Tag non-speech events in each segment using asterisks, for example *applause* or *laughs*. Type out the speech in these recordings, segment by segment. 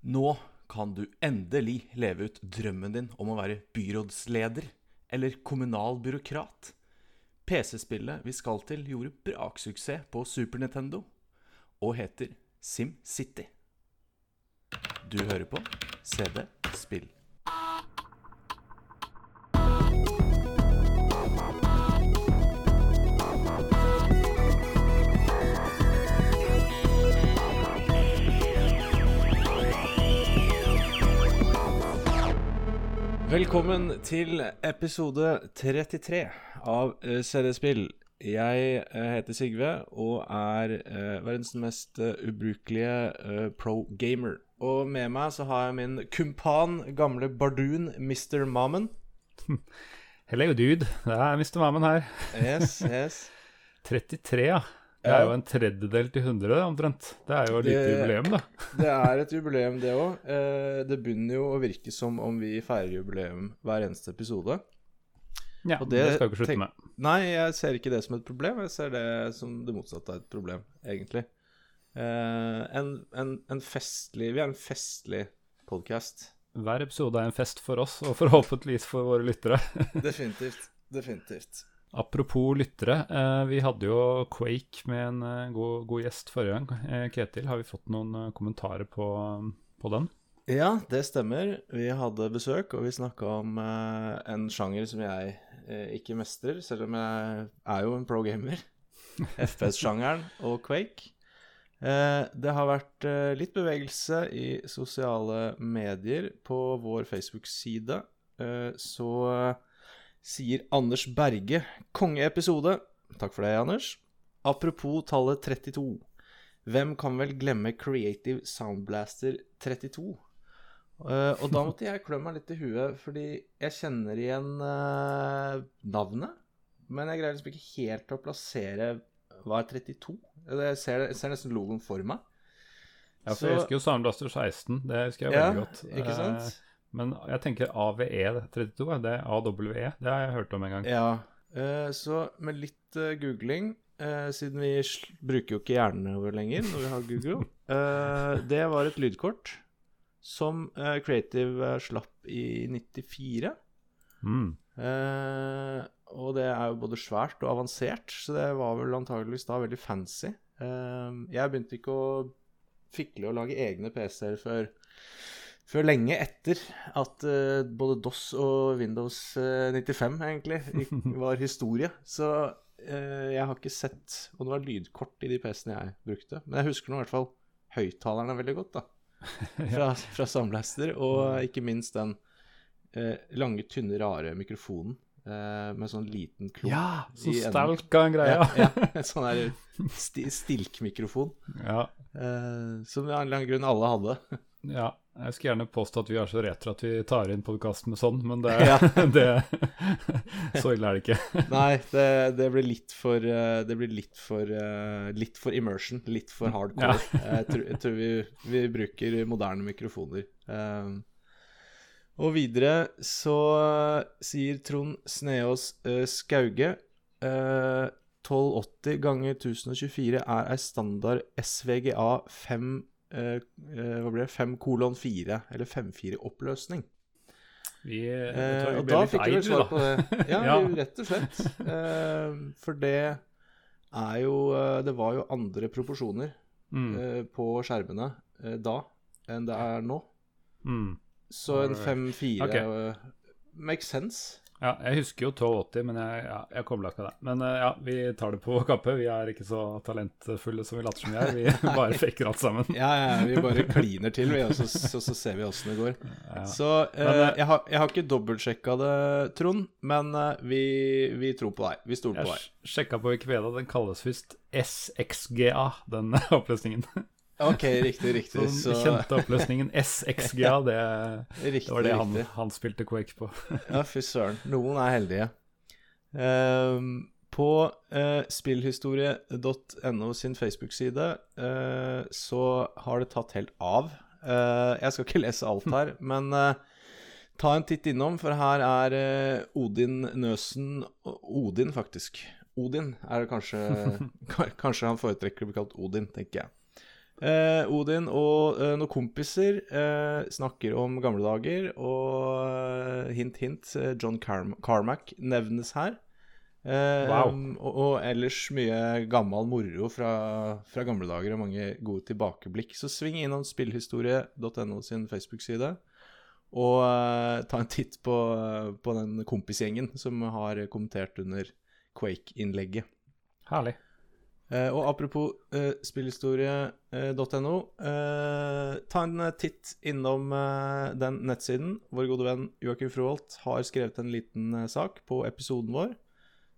Nå kan du endelig leve ut drømmen din om å være byrådsleder eller kommunal byråkrat. PC-spillet vi skal til, gjorde braksuksess på Super Nintendo og heter SimCity. Du hører på CD Spill. Velkommen til episode 33 av eh, CD-spill. Jeg eh, heter Sigve og er eh, verdens mest eh, ubrukelige eh, pro-gamer. Og med meg så har jeg min kumpan, gamle bardun, Mr. Mammen. *laughs* Hello, dude. Det er Mr. Mammen her. Yes, yes. *laughs* 33, ja. Det er jo en tredjedel til 100, omtrent. Det er jo et lite jubileum, da. *laughs* Det er et jubileum, det òg. Eh, det begynner jo å virke som om vi feirer jubileum hver eneste episode. Ja, det, det skal vi ikke slutte tenk- med. Nei, jeg ser ikke det som et problem. Jeg ser det som det motsatte av et problem, egentlig. Eh, en, en, en festlig Vi er en festlig podkast. Hver episode er en fest for oss, og forhåpentligvis for våre lyttere. *laughs* Definitivt. Definitivt. Apropos lyttere, eh, vi hadde jo Quake med en eh, god, god gjest forrige gang. Eh, Ketil, har vi fått noen kommentarer på, på den? Ja, det stemmer. Vi hadde besøk, og vi snakka om en sjanger som jeg ikke mestrer, selv om jeg er jo en pro-gamer. *laughs* FPS-sjangeren og Quake. Det har vært litt bevegelse i sosiale medier på vår Facebook-side. Så sier Anders Berge kongeepisode. Takk for det, Anders. Apropos tallet 32. Hvem kan vel glemme Creative Soundblaster 32? Uh, og da måtte jeg klø meg litt i huet, fordi jeg kjenner igjen uh, navnet. Men jeg greier liksom ikke helt å plassere hva er 32. Jeg ser, jeg ser nesten logoen for meg. Ja, for Så- Jeg husker jo Soundblaster 16, det husker jeg Ja, veldig godt. ikke sant? Eh, Men jeg tenker AVE32, ja, det er AWE, det har jeg hørt om en gang. Ja, eh, så med litt eh, googling, eh, siden vi bruker jo ikke hjernene våre lenger når vi har Google, *laughs* det var et lydkort som Creative slapp i 94. Mm. Og det er jo både svært og avansert, så det var vel antageligvis da veldig fancy. Jeg begynte ikke å fikle og lage egne PC-er før, før lenge etter at uh, både DOS og Windows eh, 95 egentlig *laughs* var historie. Så uh, jeg har ikke sett Og det var lydkort i de PC-ene jeg brukte. Men jeg husker nå i hvert fall høyttalerne veldig godt, da. *laughs* Fra, fra Soundblaster, og ikke minst den uh, lange, tynne, rare mikrofonen eh, med sånn liten klump Ja, så en greie. Ja, Ja. en sånn der sti, stilkmikrofon, ja. eh, som av en eller annen grunn alle hadde. Ja, jeg skulle gjerne påstå at vi er så retro at vi tar inn podkasten med sånn, men det, *laughs* Ja. *laughs* det Så ille er det ikke. *laughs* Nei, det, det blir litt for eh, Det blir litt for eh, Litt for immersion, litt for hardcore. Jeg, tror, jeg tror vi, vi bruker moderne mikrofoner. Eh, og videre så sier Trond Sneås eh, Skauge eh, 1280 ganger 1024 er ei standard SVGA 5 eh, eh, Hva blir det? 5 kolon 4, eller 5-4-oppløsning. Vi, Eh, og da fikk vi svar på det. *laughs* Ja, Ja. rett og slett. Eh, for det er jo eh, Det var jo andre proporsjoner Mm, eh, på skjermene eh, da enn det er nå. mm. Så en Alright. 5-4 okay. eh, makes sense. Ja, jeg husker jo 1280, men jeg, ja, jeg kobla ikke det. Men eh, ja, vi tar det på *laughs* kappe. Vi er ikke så talentfulle som vi later som vi er. Vi *laughs* bare faker alt sammen. Ja, ja, vi bare kliner til, vi, og så, så, så ser vi åssen det går. Ja. Så eh, Men, eh, jeg, har, jeg har ikke dobbeltsjekka det, Trond, men eh, vi, vi tror på deg. Vi stoler på deg. Jeg sjekka på Wikipedia, den kalles visst SXGA, den *laughs* oppløsningen. OK, riktig, riktig. Den Så kjente oppløsningen SXGA, det, det var det han, han spilte Quake på. Ja, fy søren. Noen er heldige. Ehm, på uh, spillhistorie.no sin Facebook-side uh, så har det tatt helt av. Eh, jeg skal ikke lese alt her, *laughs* men eh, ta en titt innom, for her er eh, Odin Nøsen Odin, faktisk. Odin er det kanskje *laughs* Kanskje han foretrekker å bli kalt Odin, tenker jeg. Eh, Odin og eh, noen kompiser eh, snakker om gamle dager, og eh, hint, hint, eh, John Carm Carmack nevnes her. Eh, Wow. og, og ellers mye gammel moro fra, fra gamle dager og mange gode tilbakeblikk. Så sving innom spillhistorie.no sin Facebook-side. Og ta en titt på, på den kompisgjengen som har kommentert under Quake-innlegget. Herlig. Eh, og apropos eh, spillhistorie.no, eh, ta en titt innom den nettsiden. Vår gode venn Joakim Froholt har skrevet en liten sak på episoden vår.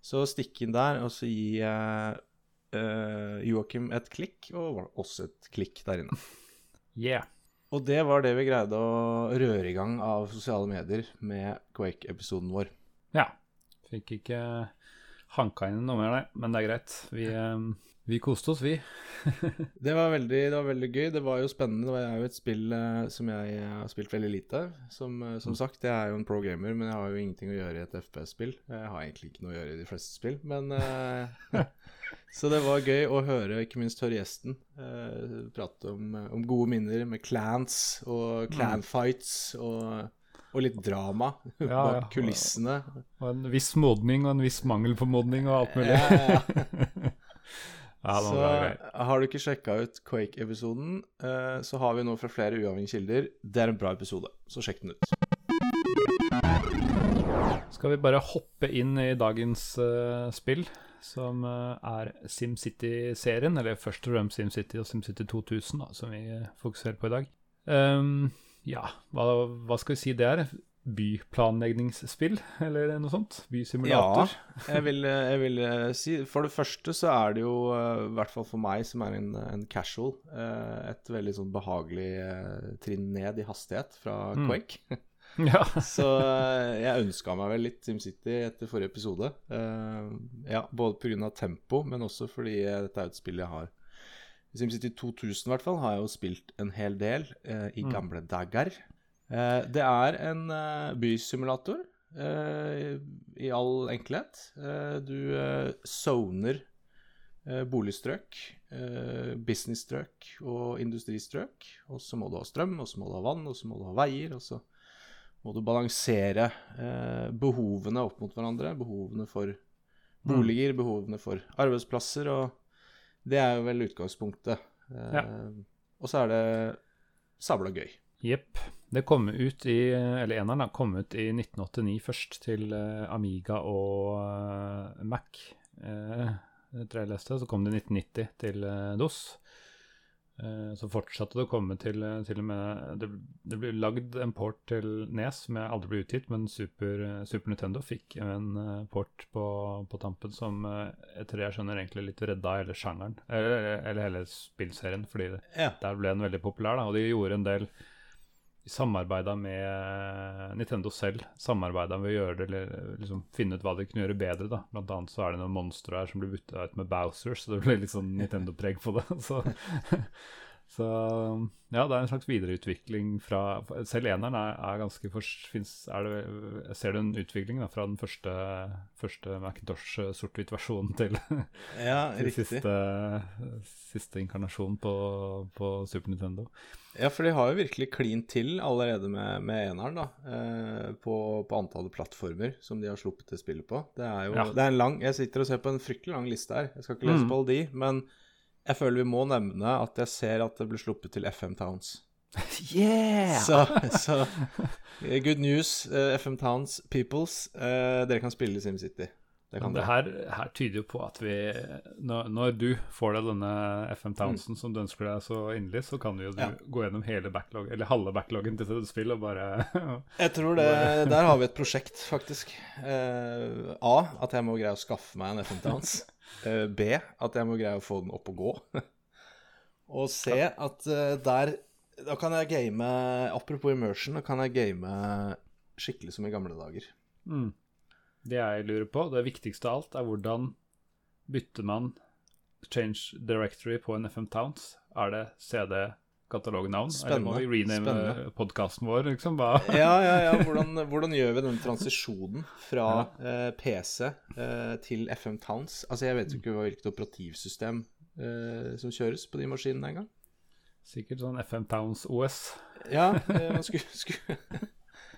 Så stikk inn der, og så gi uh, Joakim et klikk, og oss et klikk der inne. *laughs* Yeah. Og det var det vi greide å røre i gang av sosiale medier med Quake-episoden vår. Ja. Fikk ikke hanka inn noe mer, nei. Men det er greit. Vi, eh, vi koste oss, vi. *laughs* Det var, veldig, det var veldig gøy. Det var jo spennende. Det er jo et spill eh, som jeg har spilt veldig lite. Som, eh, som sagt, jeg er jo en pro gamer, men jeg har jo ingenting å gjøre i et FPS-spill. Jeg har egentlig ikke noe å gjøre i de fleste spill, men eh, *laughs* *laughs* Så det var gøy å høre, ikke minst høre gjesten eh, prate om, om gode minner med clans og clanfights og, og litt drama Ja, bak ja. kulissene. Og en viss modning og en viss mangel på modning og alt mulig. Ja, *laughs* Så har du ikke sjekka ut Quake-episoden, eh, så har vi nå fra flere uavhengige kilder. Det er en bra episode, så sjekk den ut. Skal vi bare hoppe inn i dagens uh, spill, som uh, er SimCity-serien, eller først og fremst SimCity og SimCity 2000, da, som vi fokuserer på i dag. Ehm, ja, hva, hva skal vi si det er? Byplanleggingsspill, eller noe sånt? Ja, jeg vil, jeg vil eh, si For det første så er det jo, eh, i hvert fall for meg som er en, en casual, eh, et veldig sånn behagelig eh, trinn ned i hastighet fra Mm. Quake. *laughs* Ja. *laughs* Så jeg ønska meg vel litt SimCity etter forrige episode. Ja, både pga. tempo, men også fordi dette er et spill jeg har SimCity 2000 i hvert fall har jeg jo spilt en hel del eh, i Mm. gamle dager. Eh, det er en eh, bysimulator eh, i all enkelhet. Eh, du eh, zoner eh, boligstrøk, businessstrøk og industristrøk. Og så må du ha strøm, og så må du ha vann, og så må du ha veier. og så må du balansere eh, behovene opp mot hverandre. Behovene for boliger, behovene for arbeidsplasser, og det er jo vel utgangspunktet. Eh, Ja. Og så er det sabla gøy. Jepp. Det kom ut i Eller eneren da, kom ut i 1989 først til eh, Amiga og eh, Mac. Uh, tror jeg leste. Så kom det i 1990 til eh, DOS. Eh, så fortsatte det å komme til, eh, til og med Det, det ble lagd en port til Nes som jeg aldri ble utgitt, men Super, eh, Super Nintendo fikk en port på, på tampen som etter tror jeg skjønner egentlig litt redda hele sjangeren, eller, eller hele spillserien, fordi Ja. der ble den veldig populær, da, og de gjorde en del de samarbeida med Nintendo selv. Samarbeida med å gjøre det, eller liksom finne ut hva de kunne gjøre bedre. da. Blant annet så er det noen monstre her som blir bytta ut med Bowser, så det ble litt sånn Nintendo-preg på det. *laughs* Så, så ja, det er en slags videreutvikling fra Selv eneren er, er ganske finnes, er det, ser du en utvikling da, fra den første, første Macintosh sort-hvitt-versjonen til, *laughs* ja, til siste, siste inkarnasjon på, på Super Nintendo. Ja, for de har jo virkelig klint til allerede med, med eneren, da. Eh, på, på antallet plattformer som de har sluppet det spillet på. Det er jo Ja. det er en lang Jeg sitter og ser på en fryktelig lang liste her. Jeg skal ikke lese Mm. på alle de, men jeg føler vi må nevne at jeg ser at det ble sluppet til FM Towns. *laughs* Yeah! Så, så eh, good news, eh, FM Towns peoples. Eh, dere kan spille SimCity. Det det her, her tyder jo på at vi Når, når du får deg denne FM Townsend som du ønsker deg så inderlig, så kan jo du Ja. gå gjennom hele backlog, eller halve backloggen til et spill og bare *laughs* Jeg tror det Der har vi et prosjekt, faktisk. Uh, A. At jeg må greie å skaffe meg en FM Towns. Uh, B. At jeg må greie å få den opp og gå. *laughs* og C. At uh, der Da kan jeg game Apropos immersion, da kan jeg game skikkelig som i gamle dager. mm. Det jeg lurer på, det viktigste av alt, er hvordan bytter man change directory på en FM Towns? Er det CD-katalognavn? Eller må vi rename podkasten vår, liksom? *laughs* Ja, ja, ja. Hvordan, hvordan gjør vi den transisjonen fra eh, PC eh, til FM Towns? Altså, jeg vet jo ikke hvilket operativsystem eh, som kjøres på de maskinene engang. Sikkert sånn FM Towns OS. Ja, eh, man skulle, skulle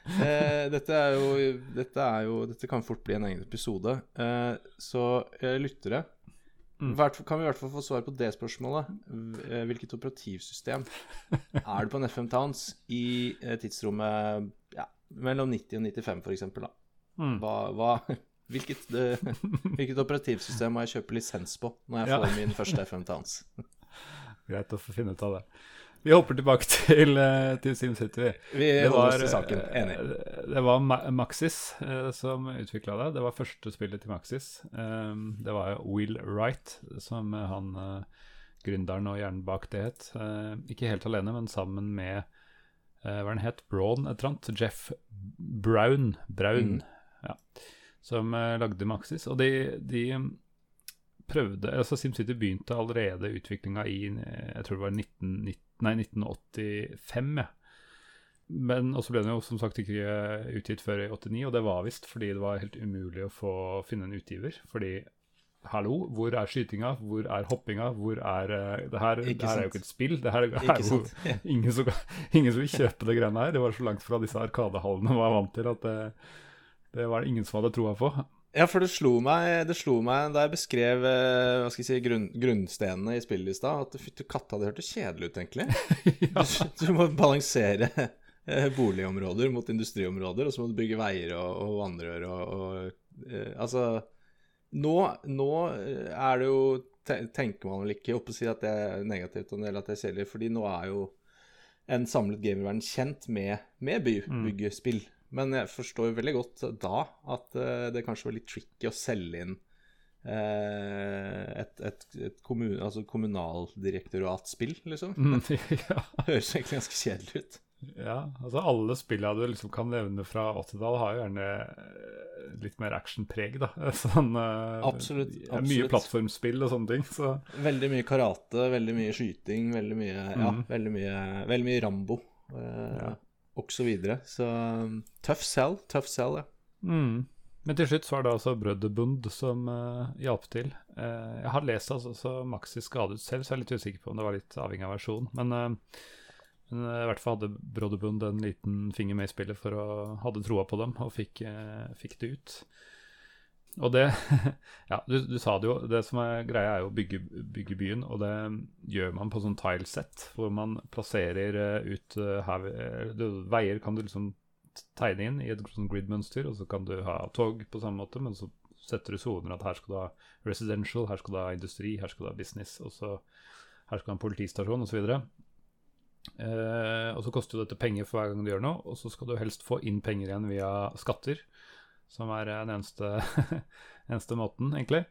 eh, dette er jo Dette er jo Dette kan fort bli en egen episode. Eh, så eh, lyttere Mm. Kan vi i hvert fall få svar på det spørsmålet? Eh, Hvilket operativsystem er det på en FM Towns i eh, tidsrommet ja, mellom 90 og 95, for eksempel. Mm. Hva, hva, *laughs* hvilket, hvilket operativsystem må jeg kjøpe lisens på når jeg Ja. får min første FM Towns? *laughs* Greit å få finne ut av det. Vi hopper tilbake *laughs* til, eh, til SimCity. Vi holder oss til saken. Enig. eh, Det var Maxis eh, som utvikla det. Det var første spillet til Maxis. Eh, det var Will Wright som han gründeren og hjernen bak det het. Ikke helt alene, men sammen med hva den het? Braun et eller annet? Jeff Brown. Brown. Mm. Ja. Som lagde Maxis. Og de, de prøvde altså SimCity begynte allerede utviklinga i eh, jeg tror det var 1990, nei, 1985. Ja. Men også ble den jo som sagt ikke eh, utgitt før i 89, og det var visst fordi det var helt umulig å få finne en utgiver. Fordi hallo, hvor er skytinga, hvor er hoppinga, hvor er eh, Det her, det her er jo ikke et spill. Det her er jo *laughs* ingen som, ingen som vil kjøpe det greiene her. Det var så langt fra disse arkadehallene var vant til at det, det var det ingen som hadde troa på. Ja, for det slo meg, det slo meg da jeg beskrev eh, hva skal jeg si, grunn, grunnstenene i spillet i stad, at fytti katta, det hørtes kjedelig ut, egentlig. *laughs* Du, du må balansere eh, boligområder mot industriområder, og så må du bygge veier og, og vannrør og, og eh, Altså nå, nå er det jo Tenker man vel ikke opp og si at det er negativt og en del at det er kjedelig, fordi nå er jo en samlet gamerverden kjent med, med by, Mm. Men jeg forstår veldig godt da at eh, det kanskje var litt tricky å selge inn eh, et, et, et kommun, altså kommunaldirektoratspill, liksom. Mm, *laughs* *laughs* ja. Høres egentlig ganske kjedelig ut. Ja, altså alle spillene du liksom kan nevne fra 80-tallet, har jo gjerne eh, litt mer actionpreg, da. *laughs* Sånn, Absolutt, ja, Mye absolutt. plattformspill og sånne ting. Så Veldig mye karate, veldig mye skyting, veldig mye Ja, Mhm. veldig mye, veldig mye Rambo. Ja. Og så videre. Så tøff selv tough sell, ja. mm. Men til slutt så var det altså Brødrebund som uh, hjalp til. Uh, jeg har lest altså, så Maxi skadet selv, så jeg er litt usikker på om det var litt avhengig av versjon. Men, uh, men i hvert fall hadde Brødrebund en liten finger med i spillet for å hadde troa på dem, og fikk, fikk det ut. Og det *laughs* Ja, du, du sa det jo. Det som er greia, er jo å bygge, bygge byen, og det gjør man på sånn tilesett, hvor man plasserer eh, ut eh, her, eh, du, Veier kan du liksom tegne inn i et sånn grid-mønster, og så kan du ha tog på samme måte, men så setter du soner at her skal du ha residential, her skal du ha industri, her skal du ha business, og så her skal du ha en politistasjon, osv. Eh, og så koster jo dette penger for hver gang du gjør noe, og så skal du helst få inn penger igjen via skatter, som er den eneste, *laughs* eneste måten, egentlig.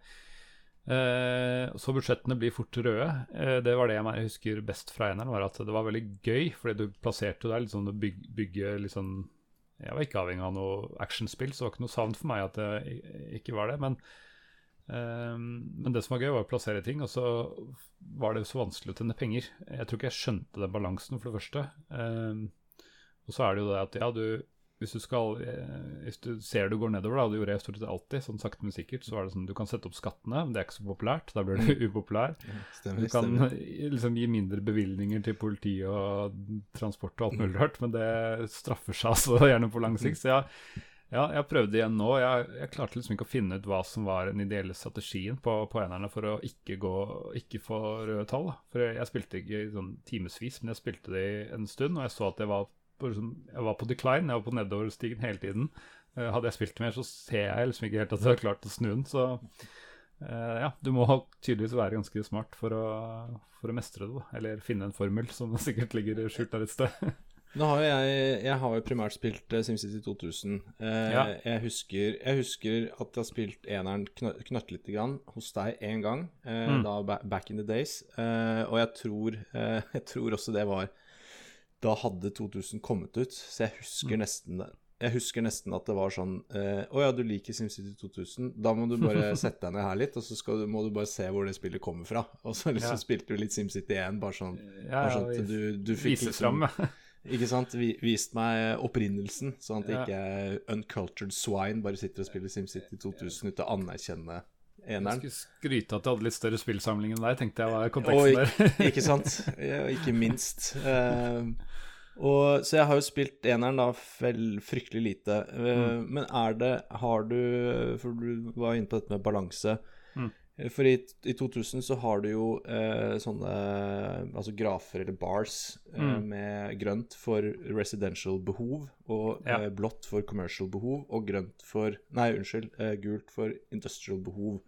Eh, så budsjettene blir fort røde. Eh, det var det jeg husker best fra eneren, var at det var veldig gøy, fordi du plasserte deg liksom å byg, bygge litt sånn Jeg var ikke avhengig av noe actionspill, så det var ikke noe savn for meg at det ikke var det. Men, eh, men det som var gøy, var å plassere ting, og så var det så vanskelig å tjene penger. Jeg tror ikke jeg skjønte den balansen, for det første. Eh, og så er det jo det at ja, du hvis du skal eh, Hvis du ser du går nedover, da, det gjorde jeg stort sett alltid, sånn sakte, men sikkert, så er det sånn du kan sette opp skattene, men det er ikke så populært. Da blir du *laughs* upopulær. Stemmer, Du kan stemmer. liksom gi mindre bevilgninger til politi og transport og alt mulig rart, men det straffer seg altså *laughs* gjerne på lang sikt. Så jeg, ja, jeg prøvde igjen nå. Jeg, jeg klarte liksom ikke å finne ut hva som var den ideelle strategien på, på enerne for å ikke, gå, ikke få røde tall. Da. For jeg, jeg spilte ikke sånn timevis, men jeg spilte det i en stund, og jeg så at det var på, liksom, jeg var på decline, jeg var på nedoverstigen hele tiden. Uh, hadde jeg spilt mer, så ser jeg liksom ikke helt at jeg har klart å snu den. Så uh, ja, du må tydeligvis være ganske smart for å, for å mestre det, da. Eller finne en formel som *laughs* sikkert ligger skjult der et sted. Nå har jo jeg Jeg har jo primært spilt eh, SimCity 2000. Eh, Ja. jeg, husker, jeg husker at jeg har spilt eneren knøtt lite grann hos deg én gang, eh, Mm. da back in the days. Eh, og jeg tror, eh, *laughs* jeg tror også det var Da hadde 2000 kommet ut, så jeg husker nesten det. Jeg husker nesten at det var sånn eh, Å ja, du liker SimCity 2000. Da må du bare *laughs* sette deg ned her litt, og så du, må du bare se hvor det spillet kommer fra. Og så liksom Ja. spilte du litt SimCity 1, bare sånn, Ja, bare sånn at du, du fikk liksom- fram. *laughs* ikke sant? Vi, vist meg opprinnelsen, sånn at Ja. ikke uncultured swine bare sitter og spiller SimCity 2000 uten å anerkjenne Jeg skulle skryte at jeg hadde litt større spillsamling enn deg, tenkte jeg var Og konteksten der. *laughs* ikke, sant? Ikke minst. Uh, og, så jeg har jo spilt eneren da vel fryktelig lite. Eh, Men er det Har du For du var inne på dette med balanse. Mm. Eh, For i, i 2000 så har du jo uh, sånne altså grafer eller bars Mm. med grønt for residential behov, og Ja. blått for commercial behov, og grønt for Nei, unnskyld, gult for industrial behov.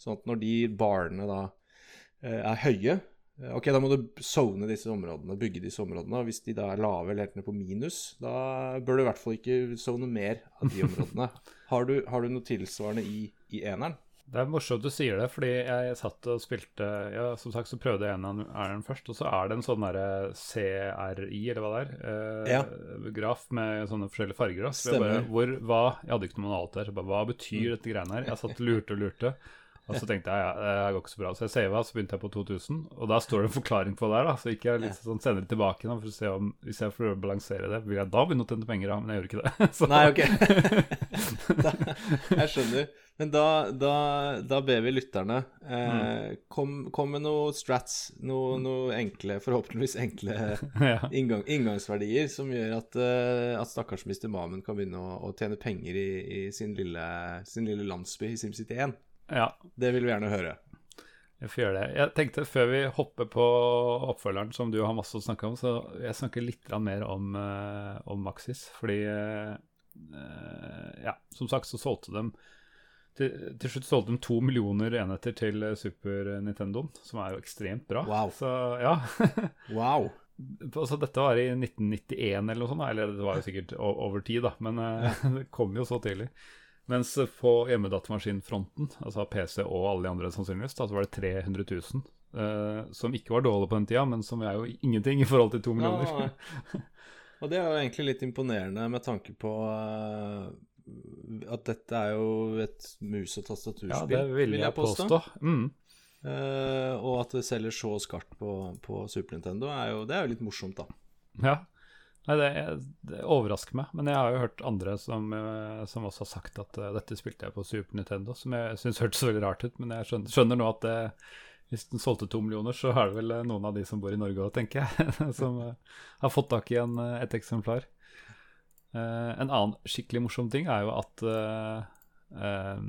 Sånn at når de barene da eh, er høye eh, Ok, da må du zone disse områdene, bygge disse områdene. Og hvis de da er lave eller helt ned på minus, da bør du i hvert fall ikke zone mer av de områdene. *laughs* har, du, har du noe tilsvarende i, i eneren? Det er morsomt du sier det, fordi jeg satt og spilte ja, Som sagt så prøvde jeg eneren først, og så er det en sånn derre CRI, eller hva det er, eh, Ja. graf med sånne forskjellige farger. Så jeg bare, hvor, hva, jeg hadde ikke noe manual der, så bare, hva betyr dette greiene her? Jeg satt og *laughs* lurte og lurte. Og så tenkte jeg ja, det går ikke så bra. Så jeg sava, så begynte jeg på 2000. Og da står det en forklaring på det her, da. Så gikk jeg litt sånn senere tilbake nå, for å se om hvis jeg får balansere det, vil jeg da begynne å tjene penger, da. Men jeg gjør ikke det. *laughs* Så, Nei, ok. *laughs* da, jeg skjønner. Men da, da, da ber vi lytterne eh, kom, kom med noe strats, noe, noe enkle, forhåpentligvis enkle *laughs* inngang, inngangsverdier som gjør at, eh, at stakkars Mr. Mamen kan begynne å, å tjene penger i, i sin, lille, sin lille landsby i SimCity 1. ja. Det vil vi gjerne høre. Jeg får gjøre det. Jeg tenkte Før vi hopper på oppfølgeren, som du har masse å snakke om, så jeg snakker litt mer om, uh, om Maxis. Fordi eh, Ja, som sagt så solgte de til, til slutt solgte de to millioner enheter til eh, Super Nintendo, som er jo ekstremt bra. Wow. Så ja. *laughs* Wow. altså, dette var i 1991 eller noe sånt, eller det var jo sikkert over tid, da. Men eh, *laughs* det kom jo så tidlig. Mens på hjemmedatamaskinfronten, altså PC og alle de andre sannsynligvis, da, så var det 300 000. Uh, som ikke var dårlig på den tida, men som er jo ingenting i forhold til to millioner. Ja, *laughs* og det er jo egentlig litt imponerende med tanke på uh, at dette er jo et mus- og Ja, tastaturspill, det vil jeg påstå. Mm. Uh, og at det selger så skarpt på, på Super Nintendo, er jo, det er jo litt morsomt, da. Ja. Nei, det, det overrasker meg, men jeg har jo hørt andre som, eh, som også har sagt at uh, dette spilte jeg på Super Nintendo, som jeg syns hørtes veldig rart ut, men jeg skjønner, skjønner nå at det, hvis den solgte to millioner, så er det vel eh, noen av de som bor i Norge òg, tenker jeg, *laughs* som uh, har fått tak i en, eh, et eksemplar. Uh, en annen skikkelig morsom ting er jo at eh, eh,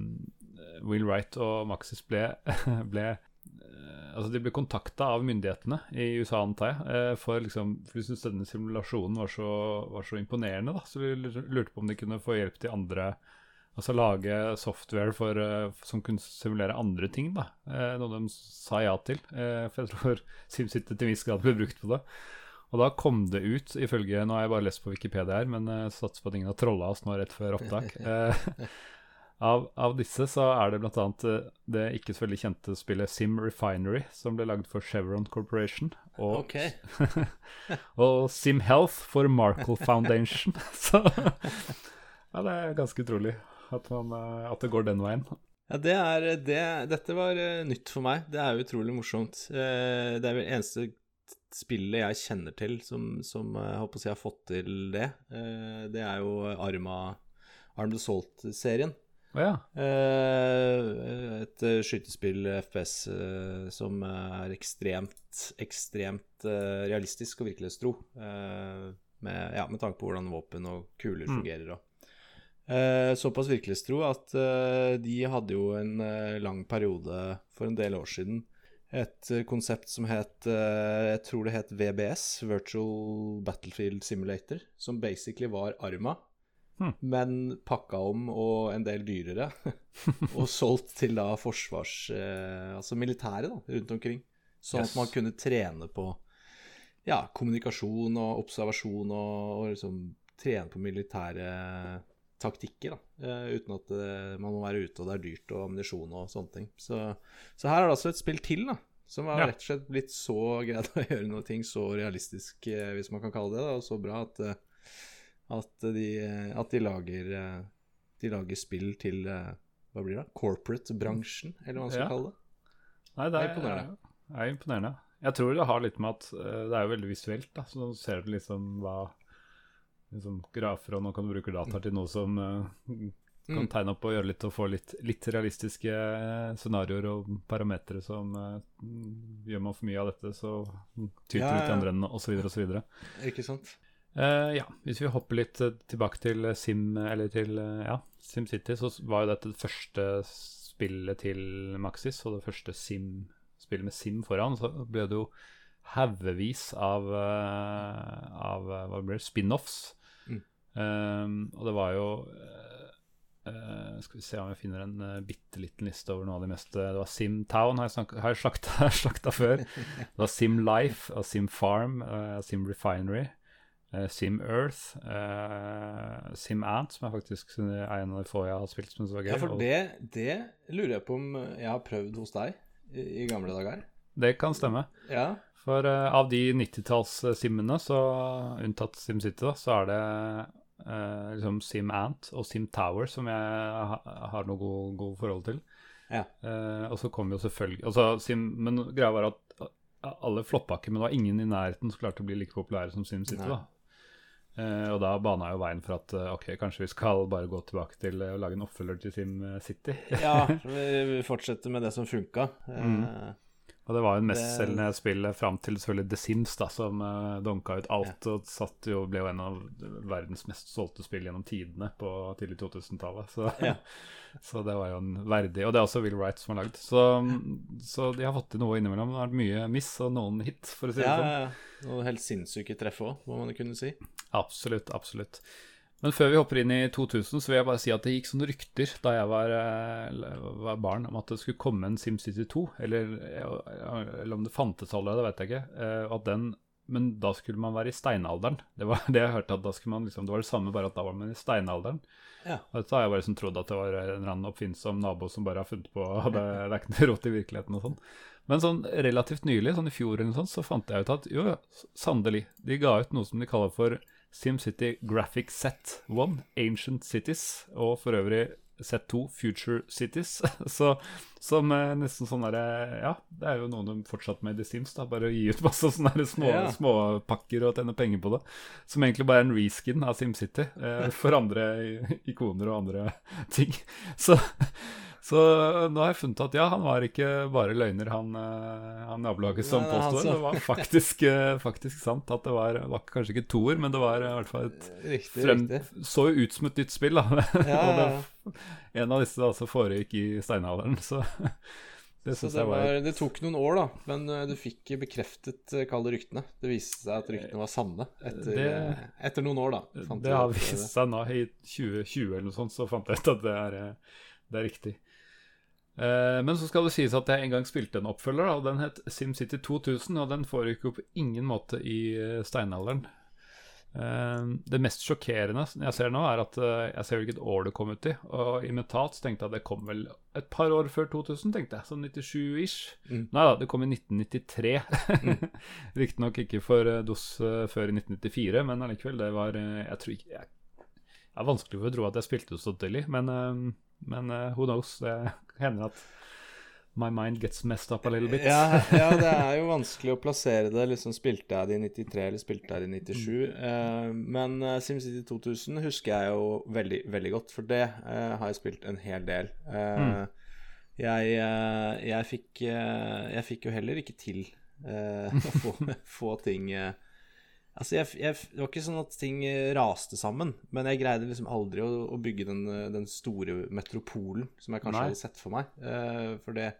Will Wright og Maxis ble, *laughs* ble eh, Altså De ble kontakta av myndighetene i USA, antar jeg, eh, for liksom, for de syntes denne simulasjonen var så, var så imponerende. da, Så vi lurte på om de kunne få hjelp til andre Altså lage software for, eh, som kunne simulere andre ting. da, eh, Noe de sa ja til. For jeg tror *laughs* SimCity til en viss grad ble brukt på det. Og da kom det ut, ifølge Nå har jeg bare lest på Wikipedia her, men uh, satser på at ingen har trolla oss nå rett før opptak. *laughs* Eh, av, av disse så er det bl.a. Uh, det ikke så veldig kjente spillet Sim Refinery, som ble lagd for Chevron Corporation. Og, Ok. *laughs* og Sim Health for Markle Foundation. *laughs* så ja, det er ganske utrolig at, man, eh, at det går den veien. Ja, det er, det, dette var eh, nytt for meg. Det er utrolig morsomt. Eh, det er vel eneste spillet jeg kjenner til som, som eh, jeg håper å si har fått til det. Eh, det er jo Arma Armed Assault-serien. Å ja. Eh, et skytespill, FPS, eh, som er ekstremt, ekstremt eh, realistisk og virkelighetstro. med, ja, med tanke på hvordan våpen og kuler Mm. fungerer. Mm. Såpass virkelighetstro at de hadde jo en lang periode for en del år siden et konsept som het Jeg tror det het VBS, Virtual Battlefield Simulator, som basically var Arma, Hmm. men pakka om og en del dyrere. *laughs* og solgt til da forsvars... Eh, altså militæret da, rundt omkring. Sånn Yes. at man kunne trene på ja, kommunikasjon og observasjon og, og liksom trene på militære taktikker, da. Eh, uten at eh, man må være ute, og det er dyrt og ammunisjon og sånne ting. Så, så her er det altså et spill til, da. Som har Ja. rett og slett blitt så greid å gjøre noe ting så realistisk, eh, hvis man kan kalle det det, og så bra at, at, de, at de lager eh, De lager spill til eh, Hva blir det? Corporate-bransjen, eller hva man skal Ja. kalle det. Nei, det Det er er, imponerende. Det er imponerende. Jeg tror det har litt med at eh, det er jo veldig visuelt. da, Så ser du liksom hva liksom grafer, og nå kan du bruke data til noe som uh, kan Mm. tegne opp og gjøre litt og få litt, litt realistiske scenarioer og parametere som uh, Gjør man for mye av dette, så tyter Ja, ja. ut i andre enden, osv., osv. Ikke sant? Uh, ja, hvis vi hopper litt eh, tilbake til eh, Sim, eller til ja, SimCity, så var jo dette det første spillet til Maxis, og det første Sim-spillet med Sim foran. Så ble det jo haugevis av, av hva blir det, spin-offs. Mm. Um, og det var jo uh, Skal vi se om jeg finner en uh, bitte liten liste over noe av de meste Det var Sim Town, har jeg, snak, har jeg slakta, *laughs* slakta før. *laughs* Det var Sim Life, og Sim Farm, og Sim Refinery. Eh, Sim Earth, eh, Sim Ant, som jeg faktisk er en av de få jeg har spilt. Som var gøy. Ja, for det, det lurer jeg på om jeg har prøvd hos deg i, i gamle dager. det kan stemme. Ja. For uh, av de 90-talls-simmene, så unntatt SimCity, da, så er det uh, liksom Sim Ant og Sim Tower som jeg ha, har noe god, god forhold til. Ja. Uh, og så kom jo selvfølgelig altså, Sim, Men greia var at alle floppa ikke, men det var ingen i nærheten som klarte å bli like populære som SimCity. Da. Eh, og da bana jo veien for at uh, ok, kanskje vi skal bare gå tilbake til eh, å lage en oppfølger til Sim City. *laughs* ja *laughs* vi fortsetter med det som funka. Mm. Og det var jo en Det- mestselgende spill fram til selvfølgelig The Sims, da, som uh, donka ut alt og satt jo, ble jo en av verdens mest solgte spill gjennom tidene på tidlig 2000-tallet. Så, Ja. *laughs* så det var jo en verdig Og det er også Will Wright som har lagd. Så, så de har fått til noe innimellom. Det har vært mye miss og noen hit, for å si det ja, sånn. ja, ja. Noen helt sinnssyke treff òg, må man kunne si. Absolutt, absolutt. Men før vi hopper inn i 2000, så vil jeg bare si at det gikk sånne rykter da jeg var, eh, var barn, om at det skulle komme en SimCity 2. Eller, eller om det fantes allerede, det vet jeg ikke. Eh, At den, men da skulle man være i steinalderen. Det var *laughs* det jeg hørte, at da skulle man liksom, det var det samme, bare at da var man i steinalderen. Ja. Og så har jeg bare liksom trodd at det var en eller annen oppfinnsom nabo som bare har funnet på og det, det er ikke noe rått i virkeligheten og sånn. Men sånn relativt nylig, sånn i fjor eller noe sånt, så fant jeg ut at jo, sannelig, de ga ut noe som de kaller for SimCity Graphic Set 1, Ancient Cities, og for øvrig Set 2, Future Cities. *laughs* Så som eh, nesten sånn derre Ja, det er jo noen de fortsatt med i The Sims, da. Bare å gi ut *laughs* masse sånne små, Ja. småpakker og tjene penger på det. Som egentlig bare er en reskin av SimCity eh, *laughs* for andre ikoner og andre ting. Så så nå har jeg funnet at ja, han var ikke bare løgner, han, eh, han nabolaget som påstår. Altså. Det var faktisk, eh, faktisk sant at det var, var kanskje ikke toer, men det var i hvert fall et Riktig, frem, riktig. så ut som et nytt spill. Da. *laughs* Ja, ja, det, en av disse da, så foregikk i steinalderen, *laughs* så det syns jeg var var, det tok noen år, da, men eh, du fikk bekreftet, kalde ryktene. Det viste seg at ryktene var sanne etter, Det- eh, etter noen år, da. Det har eh, vist seg nå i 2020 eller noe sånt, så fant jeg ut at det er, eh, det er riktig. Eh, men så skal det sies at jeg en gang spilte en oppfølger, og den het SimCity 2000, og den foregikk jo på ingen måte i eh, steinalderen. Eh, det mest sjokkerende jeg ser nå, er at jeg ser hvilket år det kom ut i. Og i mentalt så tenkte jeg at det kom vel et par år før 2000, tenkte jeg. Sånn 97-ish. Mm. Nei da, det kom i 1993. *laughs* Riktignok ikke for DOS før i 1994, men allikevel, det var Jeg tror ikke jeg, Det er vanskelig for å tro at jeg spilte det så tidlig, men, men uh, who knows? Det hender at my mind gets messed up a little bit. Ja, ja, *laughs* det er jo vanskelig å plassere det. Liksom Spilte jeg det i 93 eller spilte jeg det i 97? Uh, men uh, SimCity 2000 husker jeg jo veldig, veldig godt, for det uh, har jeg spilt en hel del. Mm. jeg, eh, jeg, fikk, eh, jeg fikk jo heller ikke til eh, *laughs* å få, få ting eh, Altså, jeg, jeg, Det var ikke sånn at ting eh, raste sammen, men jeg greide liksom aldri å, å bygge den, eh, den store metropolen som jeg kanskje Nei. hadde sett for meg. Uh, for det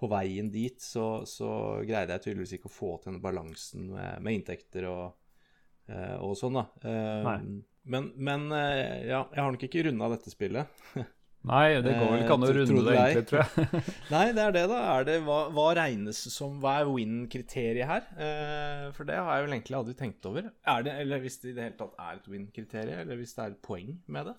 på veien dit så, så greide jeg tydeligvis ikke å få til den balansen med, med inntekter og, uh, og sånn, da. Uh. Men, men ja, jeg har nok ikke runda dette spillet. *laughs* Nei, det går vel ikke an å Eh, runde det, egentlig, tror jeg. *laughs* Nei, det er det, da. Er det, hva, hva regnes som Hva er win-kriteriet her? Eh, for det har jeg vel egentlig aldri tenkt over. Er det, eller hvis det i det hele tatt er et win-kriterium, eller hvis det er et poeng med det?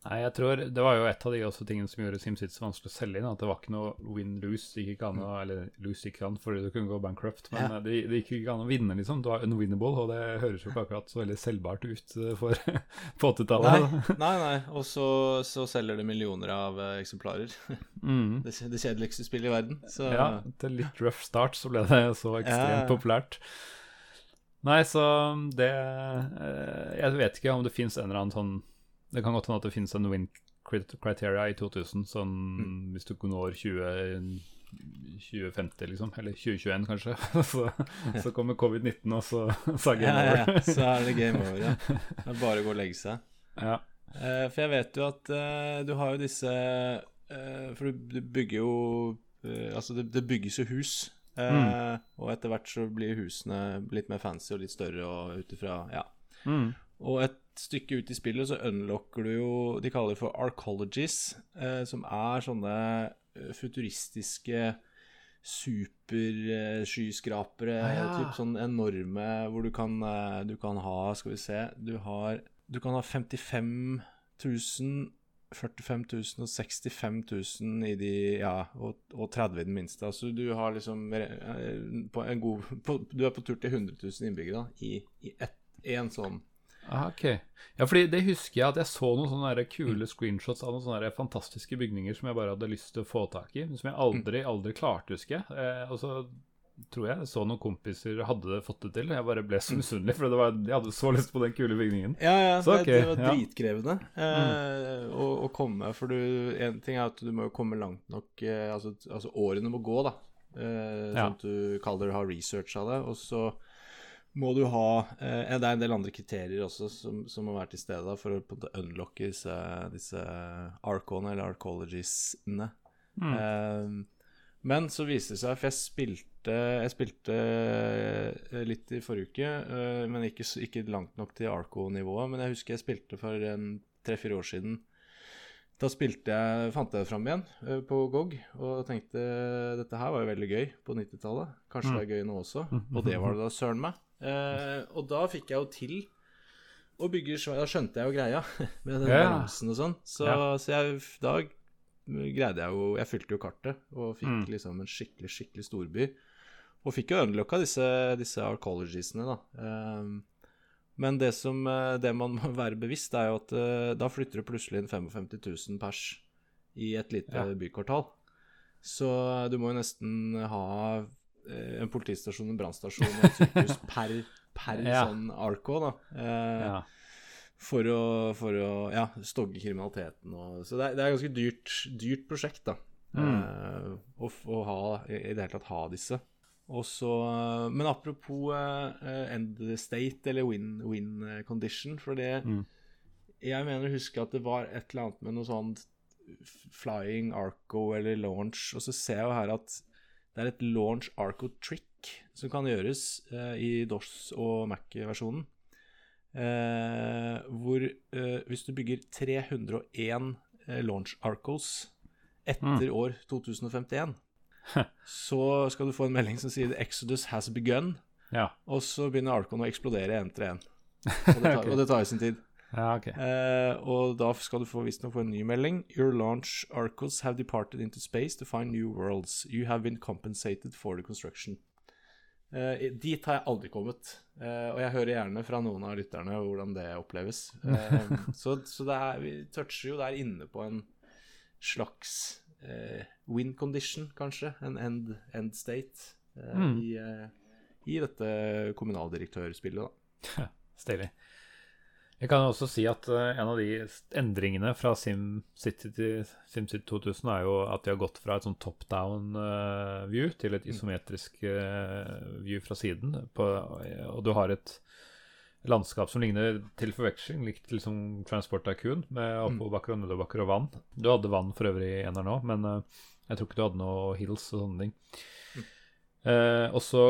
Nei, jeg tror Det var jo et av de også tingene som gjorde SimCity så vanskelig å selge inn. At det var ikke noe win-lose. Det gikk ikke an å Eller lose gikk an fordi du kunne gå bankrupt, men Ja. det, det gikk ikke an å vinne, liksom. Du var unwinnable, og det høres jo ikke akkurat så veldig selvbart ut eh, for *laughs* på 80-tallet. Nei, nei. nei. Og så, så selger det millioner av eh, eksemplarer. *laughs* Mm. Det, det kjedeligste spillet i verden. Så Ja, til litt rough start så ble det så ekstremt Ja. populært. Nei, så det eh, Jeg vet ikke om det fins en eller annen sånn Det kan godt hende at det finnes en win criteria i 2000, sånn hvis du når 20, 2050, liksom, eller 2021 kanskje, *laughs* så, så kommer covid-19, og så, så er Ja, game ja, over. så er det game over, ja. *laughs* Det er bare å gå og legge seg. Ja. Eh, for jeg vet jo at eh, du har jo disse eh, For du, du bygger jo eh, Altså, det, det bygges jo hus. Mm. Og etter hvert så blir husene litt mer fancy og litt større og ut ifra Ja. Mm. Og et stykke ut i spillet så unlocker du jo De kaller det for arcologies, eh, som er sånne eh, futuristiske superskyskrapere. Eh, ja. Typ sånn enorme hvor du kan, eh, du kan ha Skal vi se Du har Du kan ha 55 000 45 000 og 65 000 i de Ja, og, og 30 i den minste. Altså du har liksom eh, på en god på, Du er på tur til 100 000 innbyggere da, i, i ett, en sånn Ah. Ja, fordi det husker jeg at jeg så noen sånne kule screenshots av noen sånne fantastiske bygninger som jeg bare hadde lyst til å få tak i, som jeg aldri, aldri klarte, husker jeg. Eh, og så tror jeg så noen kompiser hadde fått det til. Jeg bare ble så misunnelig, for det var, jeg hadde så lyst på den kule bygningen. Ja, ja, Så, det, det var ja. dritkrevende eh, å, å komme. For du, en ting er at du må jo komme langt nok eh, altså, altså årene må gå, da. Eh, Ja. Sånn at du kaller det å ha research av det. Og så må du ha eh, Det er en del andre kriterier også som, som må være til stede da, for å unlocke disse, disse arcone, eller arcologiesene. Mm. Eh, men så viste det seg, for jeg spilte, jeg spilte eh, litt i forrige uke, eh, men ikke, ikke langt nok til Arco-nivået. Men jeg husker jeg spilte for en tre-fire år siden. Da spilte jeg, fant jeg det fram igjen eh, på GOG og tenkte dette her var jo veldig gøy på 90-tallet. Kanskje Mm. det er gøy nå også. Og det var det da søren meg. Eh, og da fikk jeg jo til å bygge Da skjønte jeg jo greia *laughs* med den Ja. og sånn. Så, Ja. så jeg, da greide jeg jo Jeg fylte jo kartet og fikk Mm. liksom en skikkelig, skikkelig storby. Og fikk jo unlocka disse, disse arcologiesene, da. Um, men det som eh, Det man må *laughs* være bevisst, er jo at uh, da flytter det plutselig inn 55 000 pers i et lite Ja. bykvartal. Så du må jo nesten ha en politistasjon, en brannstasjon og et sykehus *laughs* per, per Ja. sånn Arco, da. Eh, Ja. for å, for å ja, stogge kriminaliteten. Og, så det er, det er et ganske dyrt, dyrt prosjekt, da. Mm. Eh, å, å ha, i det hele tatt ha disse. Og så, men apropos eh, end state eller win, win eh, condition, for det Mm. Jeg mener å huske at det var et eller annet med noe sånn flying arco eller launch, og så ser jeg jo her at det er et launch arco trick som kan gjøres eh, i DOS og Mac-versjonen. Eh, hvor eh, hvis du bygger 301 eh, launch arcos etter år 2051, så skal du få en melding som sier Exodus has begun', Ja. og så begynner arcoen å eksplodere én etter én. *laughs* Og det tar jo sin tid. Ja, ok. uh, og da skal du få visstnok få en ny melding. Your launch arcos have departed into space to find new worlds. You have been compensated for the construction. Uh, dit har jeg aldri kommet. Uh, og jeg hører gjerne fra noen av lytterne hvordan det oppleves. *laughs* Så så det er, vi toucher jo der inne på en slags eh, win condition, kanskje. En end, end state Mm. i, i dette kommunaldirektørspillet, da. Stilig. Jeg kan også si at eh, en av de endringene fra SimCity til SimCity 2000 er jo at de har gått fra et sånn top down eh, til et isometrisk eh, view fra siden. På, og du har et landskap som ligner til forveksling, likt liksom Transport Tycoon, med oppoverbakker og nedoverbakker og vann. Du hadde vann for øvrig i eneren òg, men jeg tror ikke du hadde noe hills og sånne ting. Eh, og så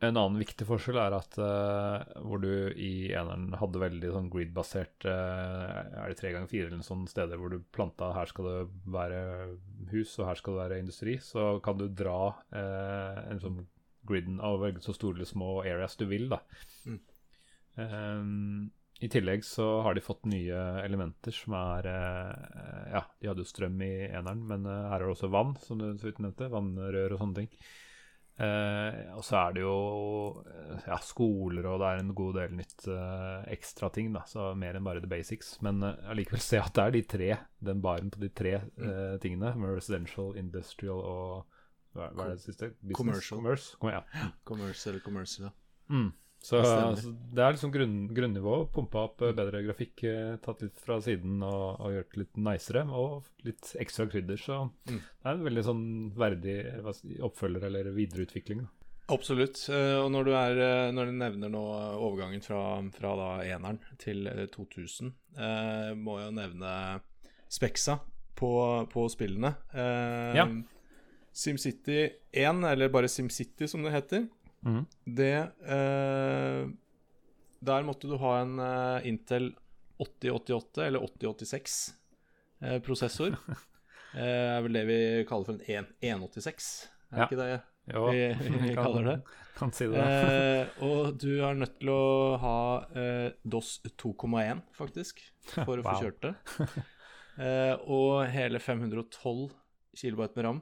en annen viktig forskjell er at uh, hvor du i eneren hadde veldig sånn grid-basert uh, Er det tre ganger fire eller noen sånne steder hvor du planta her skal det være hus og her skal det være industri, så kan du dra uh, en sånn griden av velge så store eller små areas du vil, da. Mm. Um, I tillegg så har de fått nye elementer som er Ja, de hadde jo strøm i eneren, men her er det også vann, som du så vidt nevnte. Vannrør og sånne ting. Eh, og så er det jo eh, ja, skoler, og det er en god del nytt eh, ekstra ting, da, så mer enn bare the basics. Men allikevel se at det er de tre, den baren på de tre eh, tingene, med residential, industrial og hva, hva er det siste? Business? Commercial. Commerce. Kom, ja. Commercial, commercial, ja. Mm. Så, så det er liksom grunn, grunnivå. Pumpa opp eh, bedre grafikk, eh, tatt litt fra siden og, og gjort litt nicere. Og litt ekstra krydder. Så Mm. det er en veldig sånn verdig eh, si, oppfølger eller videreutvikling. Da. Absolutt. Og når du, er, når du nevner nå overgangen fra, fra da eneren til eh, 2000, eh, må jeg jo nevne Spexa på, på spillene. Eh, Ja. SimCity 1, eller bare SimCity som det heter, Mhm. det eh, Der måtte du ha en eh, Intel 8088 eller 8086 eh, prosessor. *laughs* Eh, er vel det vi kaller for en 186, er Ja. ikke det Jo, vi, vi *laughs* kan- kaller det? *laughs* Kan si det. Eh, og du er nødt til å ha eh, DOS 2,1, faktisk, for å få kjørt det. Eh, og hele 512 kilobyte med ram.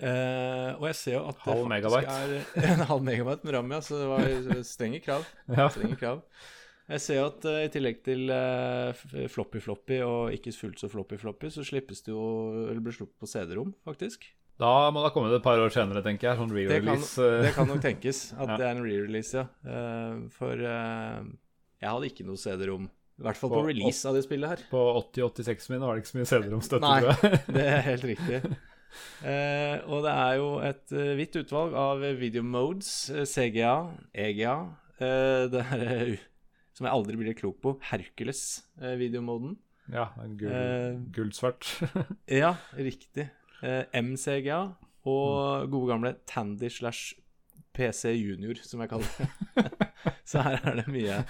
Eh, og jeg ser jo at det Halv faktisk megabyte. er *laughs* en halv megabyte med ramme, ja, så det var strenge krav. *laughs* ja. Strenge krav. Jeg ser jo at uh, i tillegg til uh, floppy-floppy og ikke fullt så floppy-floppy, så slippes det jo Eller blir sluppet på CD-rom, faktisk. Da må det ha kommet et par år senere, tenker jeg. Sånn re-release. Det, det kan nok tenkes *laughs* at Ja. det er en re-release, ja. For jeg hadde ikke noe CD-rom. I hvert fall på På release av det spillet her. På 80-86 min var det ikke så mye CD-rom-støtte, tror jeg. Det er helt riktig. Eh, og det er jo et eh, vidt utvalg av video modes, eh, CGA, EGA eh, Det er som jeg aldri blir klok på, Hercules-videomoden. ja, en gull, Eh, guldsvart. *laughs* ja, riktig. MCGA og gode gamle Tandy slash PC Junior, som jeg kaller det. *laughs* Så her er det mye.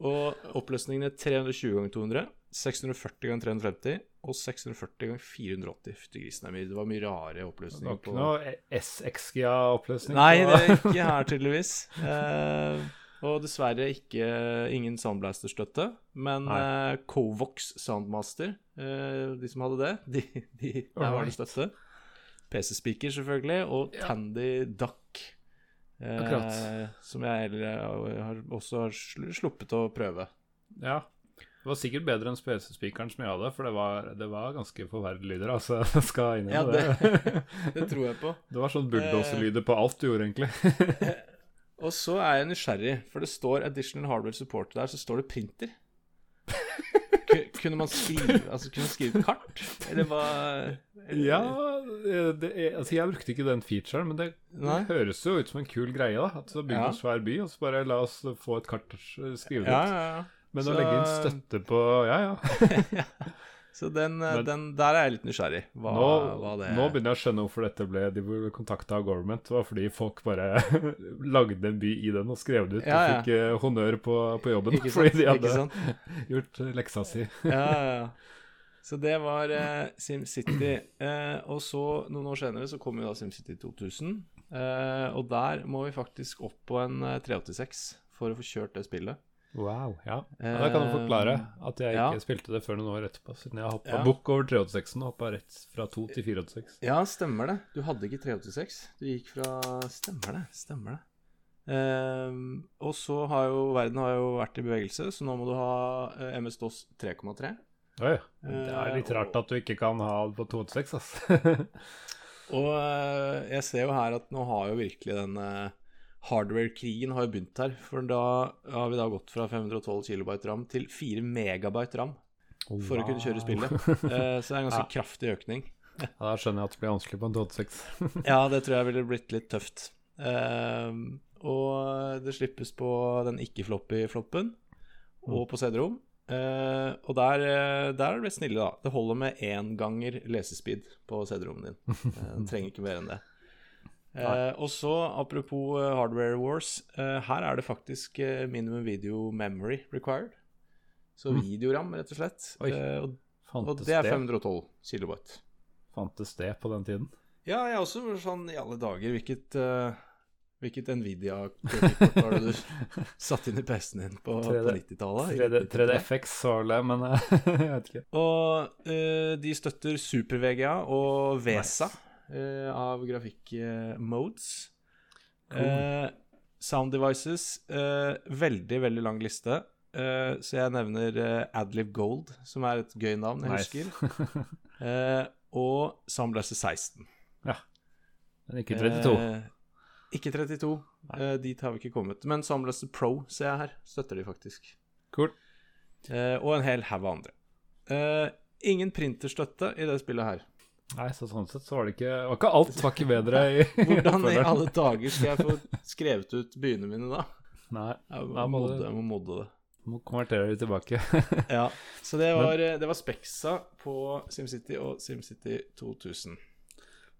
Og oppløsningene 320 ganger 200, 640 ganger 350 og 640 ganger 480. Fytti grisen. Det var mye rare Det var oppløsninger. ikke noe SXGA-oppløsning? Nei, det er ikke her, tydeligvis. Eh, og dessverre ikke ingen Soundblaster-støtte. Men eh, Covox Soundmaster, eh, de som hadde det, *laughs* de, de, der var det støtte. PC-speaker, selvfølgelig, og Ja. Tandy Duck. Eh, som jeg har, også har sluppet å prøve. Ja. Det var sikkert bedre enn PC-spikeren som jeg hadde, for det var, det var ganske forferdelige lyder. Altså, *laughs* jeg skal Ja, innrømme det. *laughs* Det tror jeg på. *laughs* Det var sånn bulldoserlyder på alt du gjorde, egentlig. Og så er jeg nysgjerrig, for det står Additional Hardware Support der, så står det printer. Kunne man skrive Altså, kunne man skrive kart? Eller hva eller- Ja, det altså jeg brukte ikke den featuren, men det, det høres jo ut som en kul greie. da At så bygge Ja. en svær by, og så bare la oss få et kart skrevet det Ja, ja, ja. Men Så- å legge inn støtte på Ja, ja. *laughs* Så den, eh, Men- den Der er jeg litt nysgjerrig. Hva, Nå, hva det nå begynner jeg å skjønne hvorfor dette ble De ble kontakta av government. Det var fordi folk bare *laughs* lagde en by i den og skrev det ut. Ja, ja. Og fikk eh, honnør på, på jobben sant? *laughs* fordi de hadde gjort eh, leksa si. Ja, ja. Så det var eh, SimCity. Eh, og så, noen år senere, så kom jo da SimCity 2000. Eh, og der må vi faktisk opp på en eh, 386 for å få kjørt det spillet. Wow, ja. ja Da kan du forklare at jeg ja. ikke spilte det før noen år etterpå, siden jeg hoppa Ja. bukk over 386-en og hoppa rett fra 2 til 486. Ja, stemmer det. Du hadde ikke 386. Du gikk fra Stemmer det. Stemmer det. Um, og så har jo verden har jo vært i bevegelse, så nå må du ha eh, MS-DOS 3,3. Oi, det er litt Eh, rart at du ikke kan ha det på 286, ass. *laughs* Og eh, jeg ser jo her at nå har jo virkelig den hardware-krigen har jo begynt her. For da har vi da gått fra 512 KB ram til 4 MB ram for å kunne kjøre spillet. *laughs* Eh, så det er en ganske Ja. kraftig økning. Ja, da skjønner jeg at det blir vanskelig på en 286. *laughs* Ja, det tror jeg ville blitt litt tøft. Ehm, og det slippes på den ikke-floppy-floppen og på CD-rom. Uh, og der, eh, der er det blitt snille, da. Det holder med én ganger lesespeed på CD-rommet din. *laughs* Uh, Du trenger ikke mer enn det. Eh, og så, apropos uh, hardware wars, eh, her er det faktisk eh, minimum video memory required. Så Mm. videoram, rett og slett. Oi. Eh, og, og det er 512 kilowatt. Fantes det på den tiden? Ja, jeg også var sånn i alle dager Hvilket, uh, hvilket Nvidia-kort var det du *laughs* satte inn i PC-en din på, på 90-tallet? 3DFX var det, men eh, *laughs* jeg vet ikke. Og eh, de støtter Super-VGA og VESA eh, av grafikk-modes. Cool. sound devices eh, Veldig, veldig lang liste. Eh, så jeg nevner eh, Adlib Gold, som er et gøy navn, jeg husker. *laughs* Eh, og Soundblaster 16. Men ikke 32. Eh, ikke 32. Eh, dit har vi ikke kommet. Men Soundblaster Pro ser jeg her. Støtter de faktisk. Cool. Eh, og en hel haug av andre. Eh, ingen printerstøtte i det spillet her. Nei, så sånn sett så var det ikke var ikke alt var ikke bedre i *laughs* *laughs* Hvordan i alle dager skal jeg få skrevet ut byene mine da? Nei, Jeg må, modde, jeg må modde det. må konvertere det tilbake. *laughs* Ja, så det var, det var Spexa på SimCity og SimCity 2000.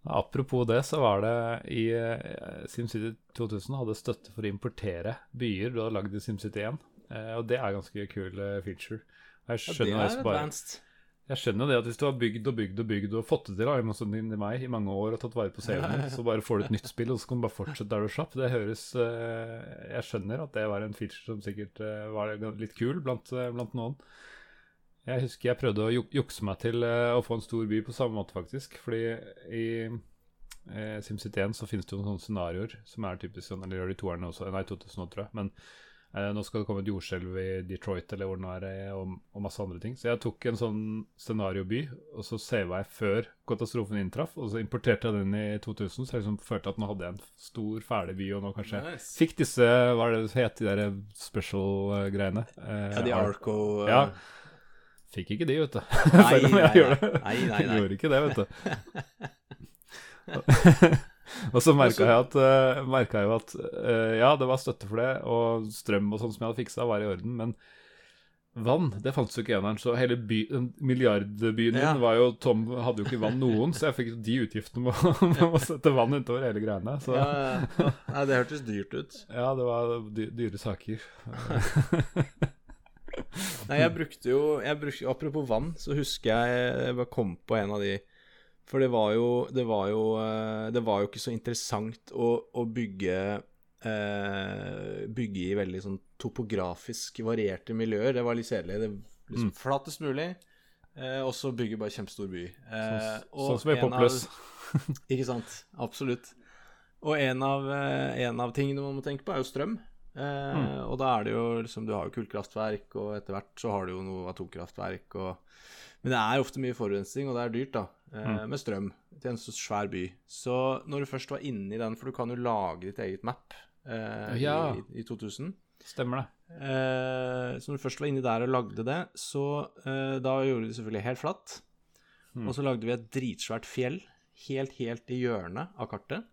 Apropos det, så var det i eh, SimCity 2000 hadde støtte for å importere byer du hadde lagd i SimCity 1. Eh, og det er ganske kul eh, feature. Jeg Ja, det er bare, advanced. Jeg skjønner det at hvis du har bygd og bygd og bygd og fått det til, da, sånn i meg i mange år og tatt vare på serien din, så bare får du et nytt spill, og så kan du bare fortsette der du slapp. Det høres eh, Jeg skjønner at det var en feature som sikkert eh, var litt kul blant, eh, blant noen. Jeg husker jeg prøvde å juk- jukse meg til å få en stor by på samme måte, faktisk. Fordi i SimCity 1 så finnes det jo noen sånne scenarioer som er typisk sånn, eller gjør de toerne også, nei 2000 nå, tror jeg. Men nå skal det komme et jordskjelv i Detroit eller hvor det nå er, eh, og, og masse andre ting. Så jeg tok en sånn scenarioby, og så sava jeg før katastrofen inntraff, og så importerte jeg den i 2000, så jeg liksom følte at nå hadde jeg en stor, ferdig by, og nå kanskje Nice. Fikk disse, hva er det det het, de der special-greiene? Ja, de Arco uh... Ja. Fikk ikke de, vet du. *laughs* Nei, Selv om nei, gjør det. nei, nei, nei. Gjorde ikke det, vet du. *laughs* og så merka jeg at, uh, jeg at uh, ja, det var støtte for det, og strøm og sånn som jeg hadde fiksa, var i orden, men vann, det fantes jo ikke i eneren. Så hele by, milliardbyen Ja. var jo tom, hadde jo ikke vann noen, så jeg fikk de utgiftene med å- *laughs* sette vann utover hele greiene. Så ja, ja. Nei, det hørtes dyrt ut. *laughs* Ja, det var dy dyre saker. Nei, jeg brukte jo jeg brukte, Apropos vann, så husker jeg jeg bare kom på en av de For det var jo Det var jo, eh, det var jo ikke så interessant å, å bygge eh, Bygge i veldig sånn topografisk varierte miljøer. Det var litt kjedelig. Det liksom Mm. Flattest mulig, eh, og så bygge bare kjempestor by. Eh, Sånn, sånn som i Popløs. *laughs* Ikke sant. Absolutt. Og en av, eh, en av tingene man må tenke på, er jo strøm. Eh, Og da er det jo liksom Du har jo kullkraftverk, og etter hvert så har du jo noe atomkraftverk og Men det er ofte mye forurensning, og det er dyrt, da. Eh, Med strøm til en så svær by. Så når du først var inne i den, for du kan jo lage ditt eget map eh, Ja. i, i 2000 Stemmer det. Eh, så når du først var inni der og lagde det, så eh, da gjorde vi det selvfølgelig helt flatt. Mm. Og så lagde vi et dritsvært fjell helt, helt i hjørnet av kartet.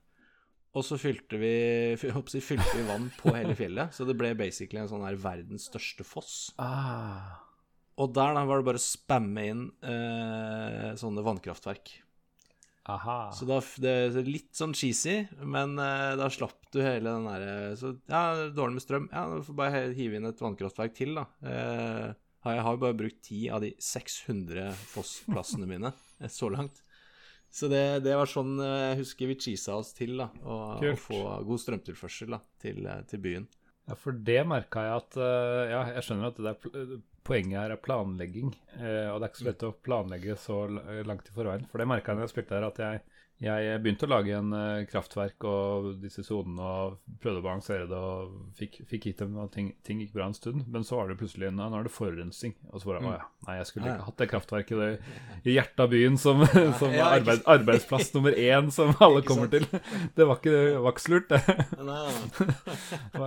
Og så fylte vi, *laughs* fylte vi vann på hele fjellet, så det ble basically en sånn her verdens største foss. Ah. Og der da var det bare å spamme inn eh, sånne vannkraftverk. Aha. Så da, det er litt sånn cheesy, men eh, da slapp du hele den derre Så ja, dårlig med strøm. Ja, du får bare hive inn et vannkraftverk til, da. Eh, jeg har jo bare brukt ti av de 600 Foss-plassene mine eh, så langt. Så det, det var sånn eh, jeg husker vi cheesa oss til, da. Å å få god strømtilførsel da, til, eh, til byen. Ja, for det merka jeg at eh, Ja, jeg skjønner at det er poenget her er planlegging. eh, og det er ikke så lett å planlegge så langt i forveien. For det merka jeg når jeg spilte her, at jeg, jeg begynte å lage en eh, kraftverk og disse sonene og prøvde å balansere det og fikk, fikk hit dem, og ting, ting gikk bra en stund. Men så var det plutselig Nå nå er det forurensning. Og så var det å ja, nei, jeg skulle Ja, ja. ikke hatt det kraftverket det, i hjertet av byen som, *laughs* *laughs* som ja, arbeid, arbeidsplass nummer én som *laughs* alle kommer sant. til. Det var ikke, var ikke så det.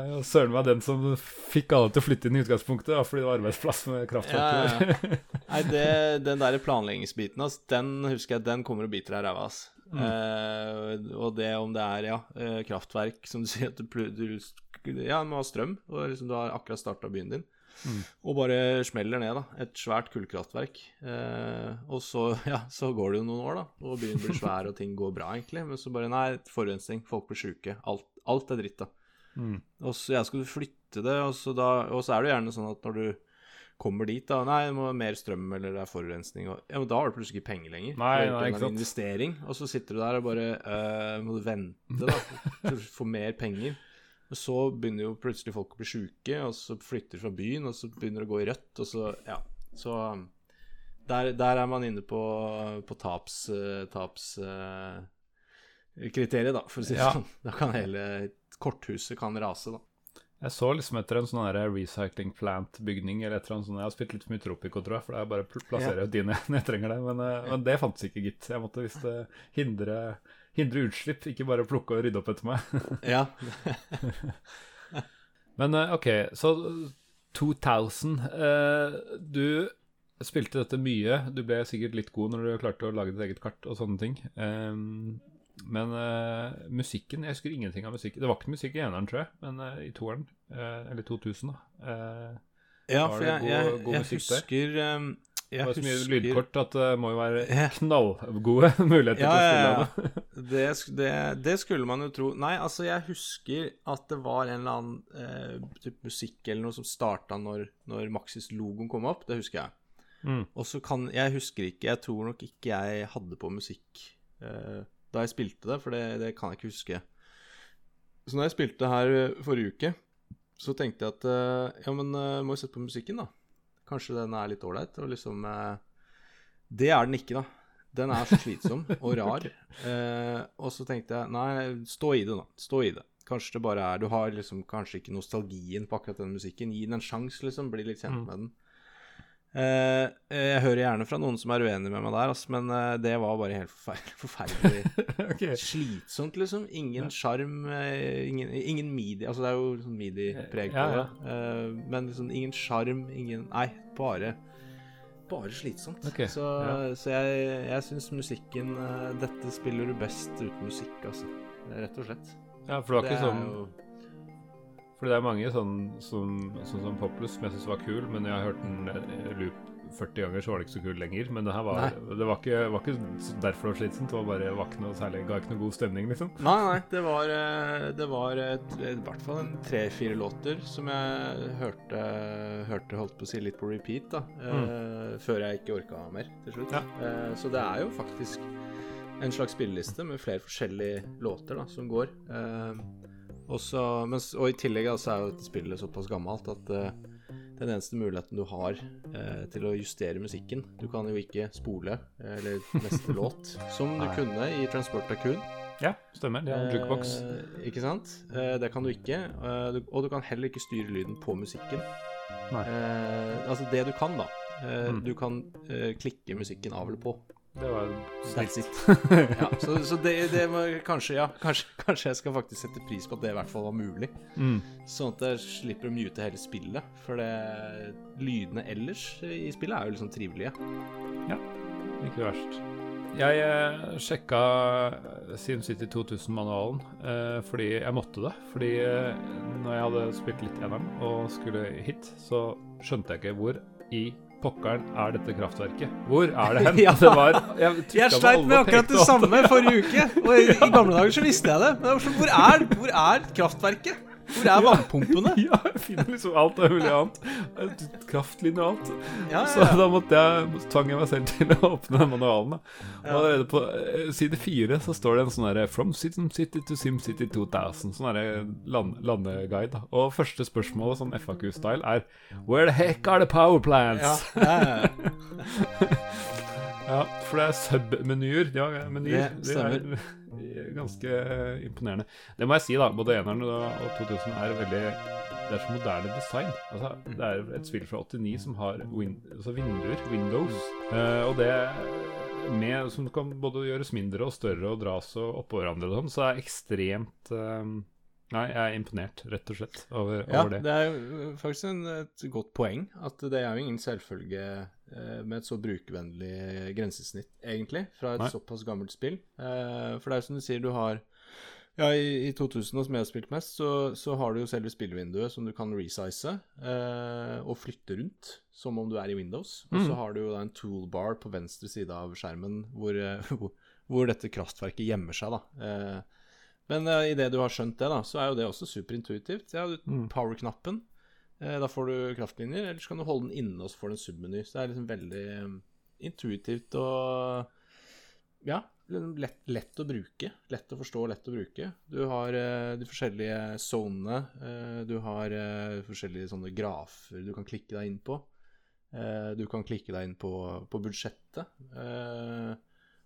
Jo søren meg den som fikk alle til å flytte inn i utgangspunktet, fordi det var arbeidsplass med kraftverk. Ja, ja. Nei, det, den der planleggingsbiten, altså, den husker jeg, den kommer og biter deg i ræva, ass. Eh, og det om det er, ja, eh, kraftverk, som du sier, at du, du ja, må ha strøm, og liksom du har akkurat starta byen din, og bare smeller ned, da, et svært kullkraftverk. Eh, og så, *laughs* ja, så går det jo noen år, da, og byen blir svær, og ting går bra, egentlig, men så bare, nei, forurensning, folk blir sjuke, alt, alt er dritt, da. Mm. Og så ja, skal du flytte det, og så, da, og så er det jo gjerne sånn at når du kommer dit, da Nei, det må være mer strøm, eller det er forurensning, og ja, men da har du plutselig ikke penger lenger. Nei, nei, ikke sant. investering, og så sitter du der og bare øh, Må du vente, da, for å få mer penger. Og så begynner jo plutselig folk å bli sjuke, og så flytter fra byen, og så begynner det å gå i rødt, og så Ja. Så der, der er man inne på, på taps, eh, taps eh, kriteriet, da, for å si det Ja. sånn. Da kan hele korthuset kan rase, da. Jeg så liksom etter en sånn recycling plant-bygning eller et eller annet sånt. Jeg har spilt litt for mye Tropico, tror jeg, for er bare plasserer ja. dine *laughs* når jeg trenger det. Men, eh, men det fantes ikke, gitt. Jeg måtte visst eh, hindre, hindre utslipp, ikke bare plukke og rydde opp etter meg. *laughs* Ja. *laughs* Men eh, OK, så 2000 eh, Du spilte dette mye. Du ble sikkert litt god når du klarte å lage ditt eget kart og sånne ting. Ehm, men uh, musikken Jeg husker ingenting av musikken. Det var ikke musikk i eneren, tror jeg, men uh, i toeren, eller 2000, da. eh, Ja, for jeg, jeg, god- god jeg husker um, det var så mye husker lydkort at det må jo være knallgode *laughs* muligheter Ja, til å spille ja. av det. *laughs* det, det, det skulle man jo tro. Nei, altså, jeg husker at det var en eller annen eh, type musikk eller noe som starta når, når Maxis-logoen kom opp. Det husker jeg. Mm. Og så kan Jeg husker ikke Jeg tror nok ikke jeg hadde på musikk eh, da jeg spilte det, for det, det kan jeg ikke huske. Så når jeg spilte her eh, forrige uke, så tenkte jeg at eh, Ja, men eh, må jo sette på musikken, da. Kanskje den er litt ålreit. Og liksom eh, Det er den ikke, da. Den er så slitsom og *laughs* rar. Eh, og så tenkte jeg nei, stå i det, da. Stå i det. Kanskje det bare er Du har liksom kanskje ikke nostalgien på akkurat den musikken. Gi den en sjanse, liksom. Bli litt kjent Mm. med den. Eh, jeg hører gjerne fra noen som er uenig med meg der, altså, men eh, det var bare helt *laughs* forferdelig, forferdelig *laughs* okay. slitsomt, liksom. Ingen sjarm, eh, ingen, ingen midi Altså, det er jo sånn midi-preg på Ja, ja. det, eh, men liksom ingen sjarm, ingen Nei, bare bare slitsomt. Okay. Så, ja. så jeg, jeg syns musikken eh, Dette spiller du best uten musikk, altså. Rett og slett. Ja, for det var ikke sånn Fordi det er mange sånn som, sånn som Poplus som jeg syns var kul, men jeg har hørt den eh, loop 40 ganger, så var det ikke så kul lenger. Men det her var, det var, ikke, var ikke derfor det var slitsomt. Det var bare, ikke noe særlig, ga ikke noe god stemning, liksom. Nei, nei, det var, eh, det var et, i hvert fall tre-fire låter som jeg hørte, hørte holdt på å si litt på repeat, da. eh, Før jeg ikke orka mer til slutt. Ja. Uh, så det er jo faktisk en slags spilleliste med flere forskjellige låter da, som går. Eh, og, så, mens, og i tillegg altså, er jo dette spillet såpass gammelt at uh, den eneste muligheten du har uh, til å justere musikken Du kan jo ikke spole eh, eller neste *laughs* låt, som du kunne i Transport Tycoon. Ja, stemmer. Det er en jukebox. Eh, ikke sant? Eh, det kan du ikke. eh, du, og du kan heller ikke styre lyden på musikken. Nei. Altså det du kan, da. Mm. Du kan klikke musikken av eller på. Det var snilt. *laughs* Ja, så så det, det var kanskje Ja, kanskje, kanskje jeg skal faktisk sette pris på at det i hvert fall var mulig. Mm. Sånn at jeg slipper å mute hele spillet. For det, lydene ellers i spillet er jo liksom trivelige. Ja, Ikke verst. Jeg eh, sjekka SimCity 2000-manualen eh, fordi jeg måtte det. Fordi eh, når jeg hadde spilt litt eneren og skulle hit, så skjønte jeg ikke hvor i pokkeren er dette kraftverket. Hvor er det *laughs* hen? Ja. Det var, jeg Jeg sleit med akkurat det samme forrige uke. Og i, i *laughs* gamle dager så visste jeg det. Men sånn, hvor, er, hvor er kraftverket? Hvor er vannpumpene? *laughs* Ja, jeg finner liksom alt av mulig annet. Kraftlinje og alt. Ja, Så ja, så da måtte jeg, tvang jeg meg selv til å åpne den manualen. Og allerede på eh, side fire så står det en sånn derre From Sim City to Sim City 2000. Sånn derre land, landeguide. Og første spørsmålet, sånn FAQ-style, er Where the heck are the power plants? Ja. Ja, *laughs* for det er sub-menyer. Ja, menyer. Det Det er ganske imponerende. Det må jeg si, da. Både eneren og og 2000 er veldig Det er så moderne design. Altså, det er et spill fra 89 som har win, altså vinduer, windows, uh, og det med, som kan både gjøres mindre og større og dras og oppå hverandre og sånn, så er ekstremt eh, Nei, jeg er imponert, rett og slett, over, Ja, over det. det er jo faktisk en, et godt poeng at det er jo ingen selvfølge eh, med et så brukervennlig grensesnitt, egentlig, fra et Nei. såpass gammelt spill. Eh, for det er som du sier, du har Ja, i, i 2000, som jeg har spilt mest, så, så har du jo selve spillvinduet som du kan resize eh, og flytte rundt, som om du er i Windows. Og så Mm. har du jo da en toolbar på venstre side av skjermen hvor, eh, *laughs* hvor, hvor dette kraftverket gjemmer seg, da. Eh, men eh, idet du har skjønt det, da, så er jo det også superintuitivt. Ja, du Mm. power-knappen. Eh, da får du kraftlinjer, eller så kan du holde den inne, og så får du en submeny. Så det er liksom veldig eh, intuitivt og ja, liksom lett, lett å bruke. Lett å forstå, lett å bruke. Du har eh, de forskjellige sonene. du har forskjellige sånne grafer du kan klikke deg inn på. Du kan klikke deg inn på, på budsjettet.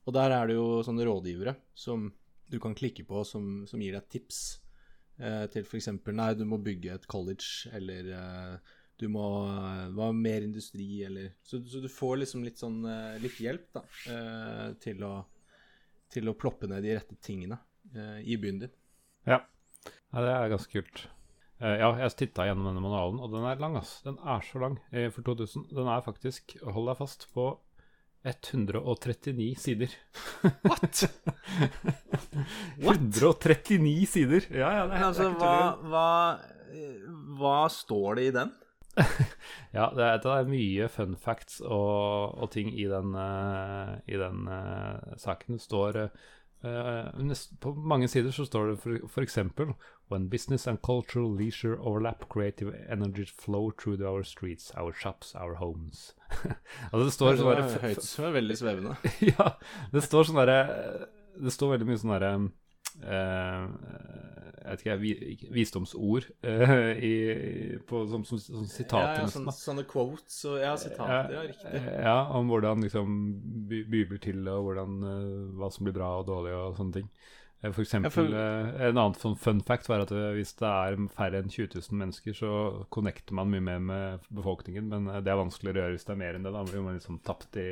Og der er det jo sånne rådgivere som du kan klikke på som, som gir deg tips eh, til f.eks. Nei, du må bygge et college, eller eh, du må ha mer industri, eller så, så du får liksom litt sånn eh, litt hjelp, da, eh, til å til å ploppe ned de rette tingene eh, i byen din. Ja. ja, det er ganske kult. Eh, ja, jeg titta gjennom denne manualen, og den er lang, ass. Den er så lang eh, for 2000. Den er faktisk, hold deg fast, på 139 sider. What?! *laughs* 139 sider! Ja, ja, det er, altså, det er hva, hva, hva står det i den? *laughs* Ja, det er, det er mye fun facts og, og ting i den, uh, i den uh, saken. Det står nest, På mange sider så står det eksempel When business and cultural leisure overlap, creative energy flow through our streets, our shops, our homes. *laughs* altså det står sånn høyt, det er veldig svevende. *laughs* ja, det står sånn derre Det står veldig mye sånn derre eh, Jeg vet ikke, visdomsord eh, *laughs* i, på, som, som, som sitater. Ja, ja, sånne, sånne quotes og ja, sitater. Ja, riktig. Eh, Ja, om hvordan liksom by- bybler til, og hvordan, eh, hva som blir bra og dårlig, og sånne ting. Eh, For eksempel, for- eh, En annen sånn fun fact var at eh, hvis det er færre enn 20 000 mennesker, så connecter man mye mer med befolkningen, men eh, det er vanskeligere å gjøre hvis det er mer enn det. Da blir man liksom tapt i,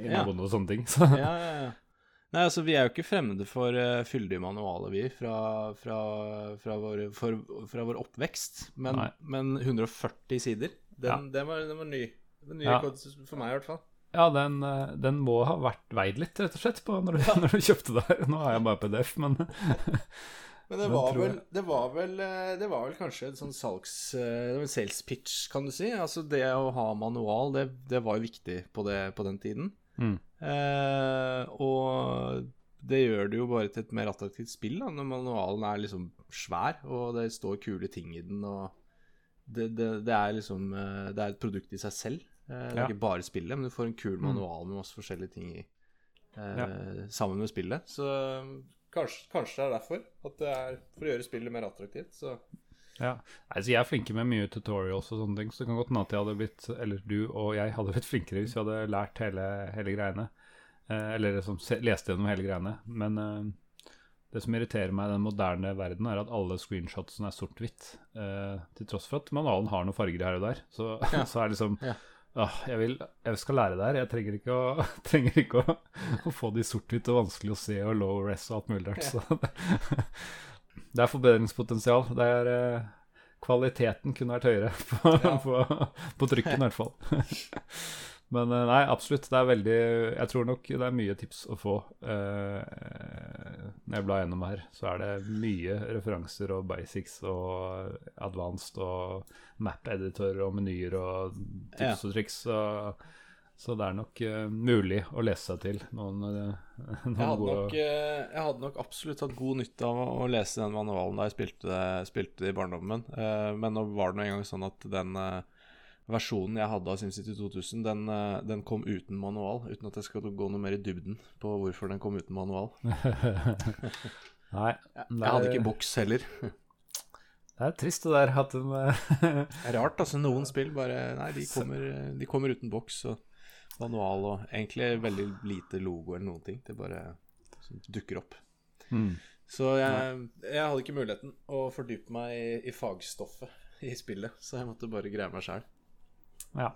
i Ja. og sånne ting. *laughs* Så. Ja, ja, ja. Nei, altså, vi er jo ikke fremmede for uh, fyldige manualer, vi, fra, fra, fra, vår, for, fra vår oppvekst. Men, men 140 sider, den, Ja. den, var, den var ny. Den nye Ja. for meg, i hvert fall. Ja, den, eh, den må ha vært veid litt, rett og slett, på når, du, *laughs* når du kjøpte det her. Nå har jeg bare PDF, men *laughs* Men det var, vel, det, var vel, eh, det var vel kanskje en sånn salgs... eh, Det var en sales pitch, kan du si. Altså det å ha manual, det, det var jo viktig på, det, på den tiden. Mm. Eh, og det gjør det jo bare til et mer attraktivt spill, da, når manualen er liksom svær, og det står kule ting i den, og det, det, det er liksom eh, Det er et produkt i seg selv. Eh, det er Ja. ikke bare spillet, men du får en kul Mm. manual med masse forskjellige ting i. eh, Ja. Sammen med spillet. Så kanskje, kanskje det er derfor. At det er for å gjøre spillet mer attraktivt. Så Ja. Altså, jeg er flinke med mye tutorials og sånne ting, så det kan godt hende at jeg hadde blitt, eller du og jeg hadde blitt flinkere hvis vi hadde lært hele, hele greiene. Eh, eller liksom leste gjennom hele greiene. Men eh, det som irriterer meg i den moderne verden, er at alle screenshotsene er sort-hvitt. Eh, til tross for at manualen har noen farger her og der. Så, *laughs* Ja. så er liksom Ja. Ah, jeg, vil, jeg skal lære det her. Jeg trenger ikke å, *laughs* trenger ikke å, *laughs* å få det i sort-hvitt og vanskelig å se og low res og alt mulig rart. Så det, er forbedringspotensial. Det er eh, Kvaliteten kunne vært høyere *laughs* på, Ja. på, på trykken, i hvert fall. *laughs* Men eh, nei, absolutt. Det er veldig Jeg tror nok det er mye tips å få. Eh, når jeg blar gjennom her, så er det mye referanser og basics og advanced og map-editor og menyer og tips Ja. og triks. Så, så det er nok uh, mulig å lese seg til noen, eh, *laughs* noen jeg hadde, gode nok, uh, jeg hadde nok absolutt hatt god nytte av å, lese den manualen da jeg spilte spilte i barndommen. Men nå var det nå engang sånn at den versjonen jeg hadde av SimCity 2000, den, den kom uten manual. Uten at jeg skal gå noe mer i dybden på hvorfor den kom uten manual. *laughs* Nei. Jeg hadde ikke boks heller. Det er trist det der at de *laughs* Det er rart, altså. Noen spill bare Nei, de kommer, de kommer uten boks og manual og egentlig veldig lite logo eller noen ting. Det bare dukker opp. mm. Så jeg, jeg hadde ikke muligheten å fordype meg i, i fagstoffet i spillet, så jeg måtte bare greie meg sjæl. Ja.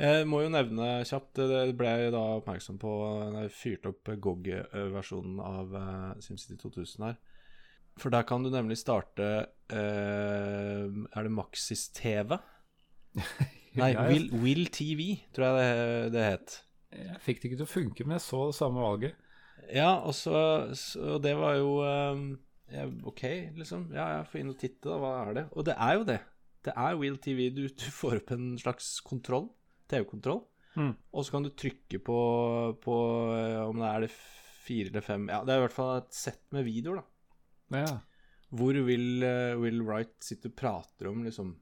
Jeg må jo nevne kjapt Det ble jeg da oppmerksom på da jeg fyrte opp GOG-versjonen av eh, SimCity 2000 her. For der kan du nemlig starte eh, Er det Maxis TV? *laughs* Nei, Will, Will TV, tror jeg det, det het. Jeg fikk det ikke til å funke, men jeg så det samme valget. Ja, og så, så det var jo um, ja, OK, liksom. Ja, jeg får inn og titte, da. Hva er det? Og det er jo det. Det er Will TV. Du, du får opp en slags kontroll. TV-kontroll. Mm. Og så kan du trykke på, på eh, om det er det fire eller fem Ja, det er i hvert fall et sett med videoer, da. Ja. Hvor Will, eh, Will Wright sitter og prater om liksom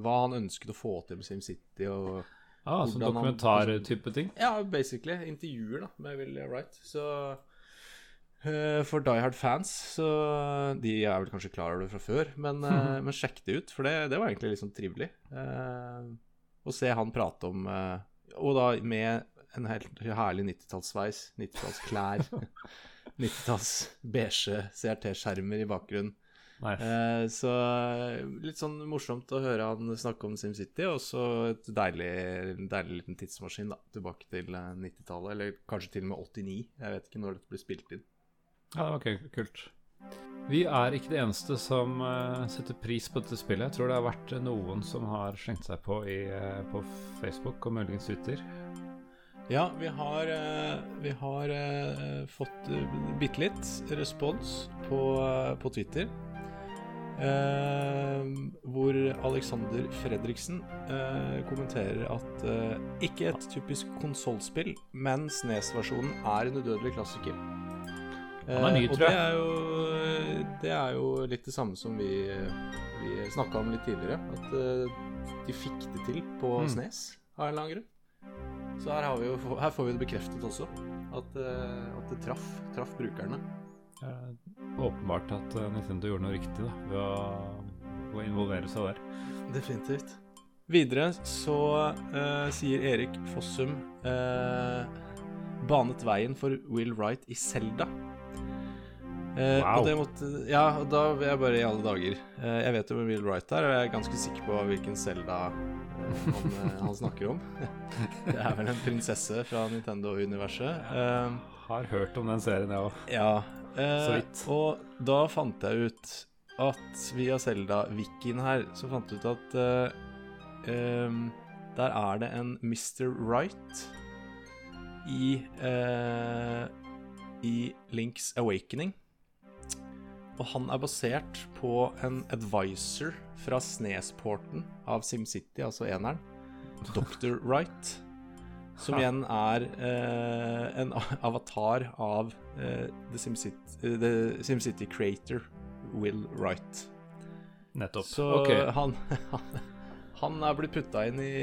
hva han ønsket å få til med SimCity og Ah, Som dokumentartype ting. Ja, basically. Intervjuer da, med Will Wright. Så uh, For Die Hard-fans, så De er vel kanskje klar over det fra før, men, eh, *laughs* men sjekk det ut, for det, det var egentlig litt sånn trivelig. Uh, å se han prate om Og da med en helt herlig 90-tallssveis, 90-tallsklær, 90-talls *laughs* beige CRT-skjermer i bakgrunnen. Eh, så litt sånn morsomt å høre han snakke om SimCity, og så et deilig, deilig liten tidsmaskin da, tilbake til eh, 90-tallet, eller kanskje til og med 89. Jeg vet ikke når dette blir spilt inn. Ja, det var ku- kult. Vi er ikke det eneste som uh, setter pris på dette spillet. Jeg tror det har vært eh, noen som har slengt seg på i, uh, på Facebook og muligens Twitter. Ja, vi har, eh, vi har eh, fått uh, bitte litt respons på, eh, på Twitter. eh, hvor Alexander Fredriksen eh, kommenterer at eh, ikke et typisk konsollspill, men Snes-versjonen er en udødelig klassiker. Er ny, Eh, og det er, jo, det er jo litt det samme som vi, vi snakka om litt tidligere. At eh, de fikk det til på Mm. Snes av en eller annen grunn. Så her, har vi jo, her får vi det bekreftet også. At, eh, at det traff, traff brukerne. Eh, åpenbart at eh, Nintendo gjorde noe riktig da, ved å, å involvere seg der. Definitivt. Videre så uh, sier Erik Fossum uh, banet veien for Will Wright i Selda. Uh, Wow. Og det måtte Ja, og da vil jeg bare i alle dager Jeg vet jo hvem Will Wright er, og jeg er ganske sikker på hvilken Selda han, eh, han snakker om. *laughs* det er vel en prinsesse fra Nintendo-universet. Uh, Har hørt om den serien, jeg òg. ja. Uh, Og da fant jeg ut at via Zelda-wikien her, så fant jeg ut at uh, um, der er det en Mr. Right i i Links Awakening. Og han er basert på en advisor fra Snesporten av SimCity, altså eneren. Dr. Wright. Som igjen er eh, en avatar av eh, The, SimCity, eh, The SimCity creator Will Wright. Nettopp. Så okay. han, han, *laughs* han er blitt putta inn i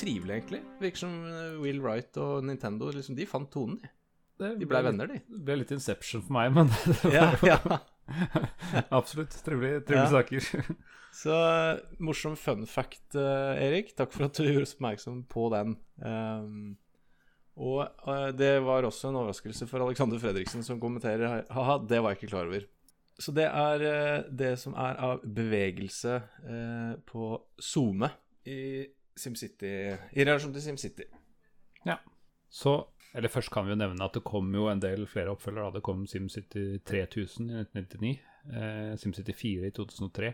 trivelig, egentlig. Virker som Will Wright og Nintendo liksom, de fant tonen, de. Det De ble blei venner, de. Det ble litt Inception for meg, men *laughs* Ja, ja. *laughs* absolutt trivelige trivelige Ja. saker. *laughs* Så eh, morsom fun fact, eh, Erik. Takk for at du gjorde oss oppmerksom på den. Um, og uh, det var også en overraskelse for Alexander Fredriksen, som kommenterer Ha-ha, det var jeg ikke klar over. Så det er uh, det som er av bevegelse uh, på SoMe i SimCity I relasjon til SimCity. Ja. Så, eller først kan vi jo nevne at det kom jo en del flere oppfølgere. Det kom SimCity 3000 i 1999, eh, SimCity 4 i 2003,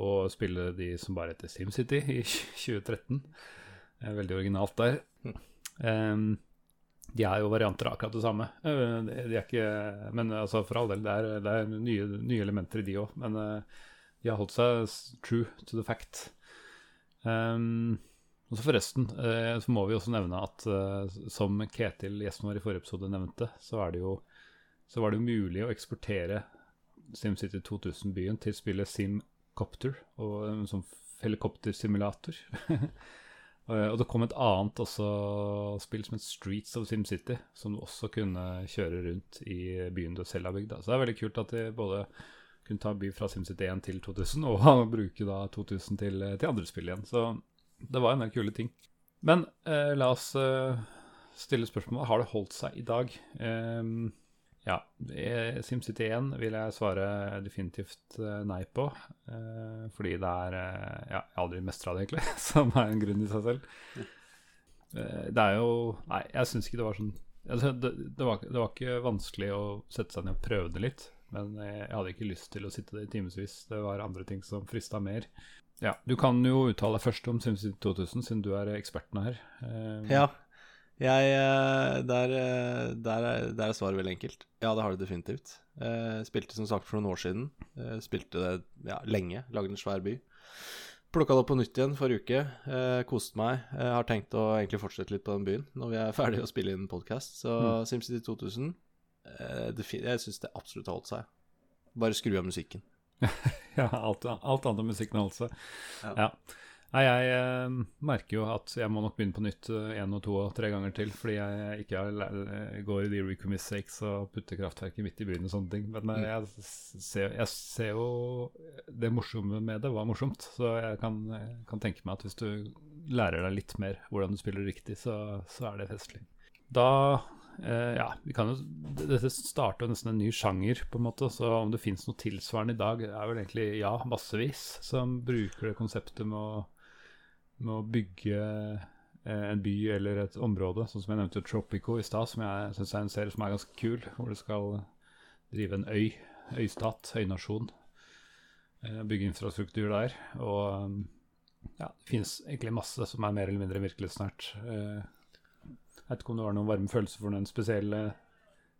og spillet de som bare heter SimCity i *laughs* 2013. Eh, veldig originalt der. Em, de er jo varianter av akkurat det samme. Eh, de, de er ikke Men altså, for all del, det er, det er nye, nye elementer i de òg. Men eh, de har holdt seg true to the fact. Um, og så Forresten eh, så må vi også nevne at eh, som Ketil, gjesten vår i forrige episode, nevnte, så, jo, så var det jo mulig å eksportere SimCity 2000-byen til spillet SimCopter, og en sånn helikoptersimulator. *laughs* Eh, og det kom et annet også spill som het Streets of SimCity, som du også kunne kjøre rundt i byen du selv har bygd. Så det er veldig kult at de både kunne ta by fra SimCity 1 til 2000, og *laughs* bruke da 2000 til, til andre spill igjen. Så det var en del kule ting. Men eh, la oss eh, stille spørsmålet har det holdt seg i dag. Eh, ja, SimCity 1 vil jeg svare definitivt eh, nei på. eh, fordi det er eh, Ja, jeg har aldri mestra det, egentlig, *laughs* som er en grunn i seg selv. Det er jo Nei, jeg syns ikke det var sånn altså, det, det, var, det var ikke vanskelig å sette seg ned og prøve det litt. Men jeg hadde ikke lyst til å sitte der i timevis. Det var andre ting som frista mer. Ja, Du kan jo uttale deg først om SimCity 2000, siden du er eksperten her. Eh, Ja. Jeg, eh, der, eh, der, er, der er svaret veldig enkelt. Ja, det har det definitivt. Spilte som sagt for noen år siden. Spilte det ja, lenge. Lagde en svær by. Plukka det opp på nytt igjen forrige uke. Eh, koste meg. Eh, har tenkt å egentlig fortsette litt på den byen når vi er ferdige å spille inn podkast. Så Mm. SimCity 2000 eh, det, Jeg syns det absolutt har holdt seg. Bare skru av musikken. *laughs* Ja, alt, alt annet enn Altså. Ja. Ja. Nei, jeg eh, merker jo at jeg må nok begynne på nytt én og to og tre ganger til, fordi jeg ikke har, går i de recommit sakes og putter kraftverket midt i byen og sånne ting. Men eh, jeg, ser, jeg ser jo Det morsomme med det var morsomt, så jeg kan, kan tenke meg at hvis du lærer deg litt mer hvordan du spiller riktig, så, så er det festlig. Da Eh, ja, vi kan jo Dette starter nesten en ny sjanger, på en måte. Så om det fins noe tilsvarende i dag, er vel egentlig ja, massevis som bruker det konseptet med å, med å bygge eh, en by eller et område. Sånn som jeg nevnte Tropico i stad, som jeg syns er en serie som er ganske kul. Hvor du skal drive en øy, øystat, øynasjon. Eh, bygge infrastruktur der. Og ja, det finnes egentlig masse som er mer eller mindre virkelighetsnært. Eh, jeg vet ikke om du har noen varme følelser for noen spesielle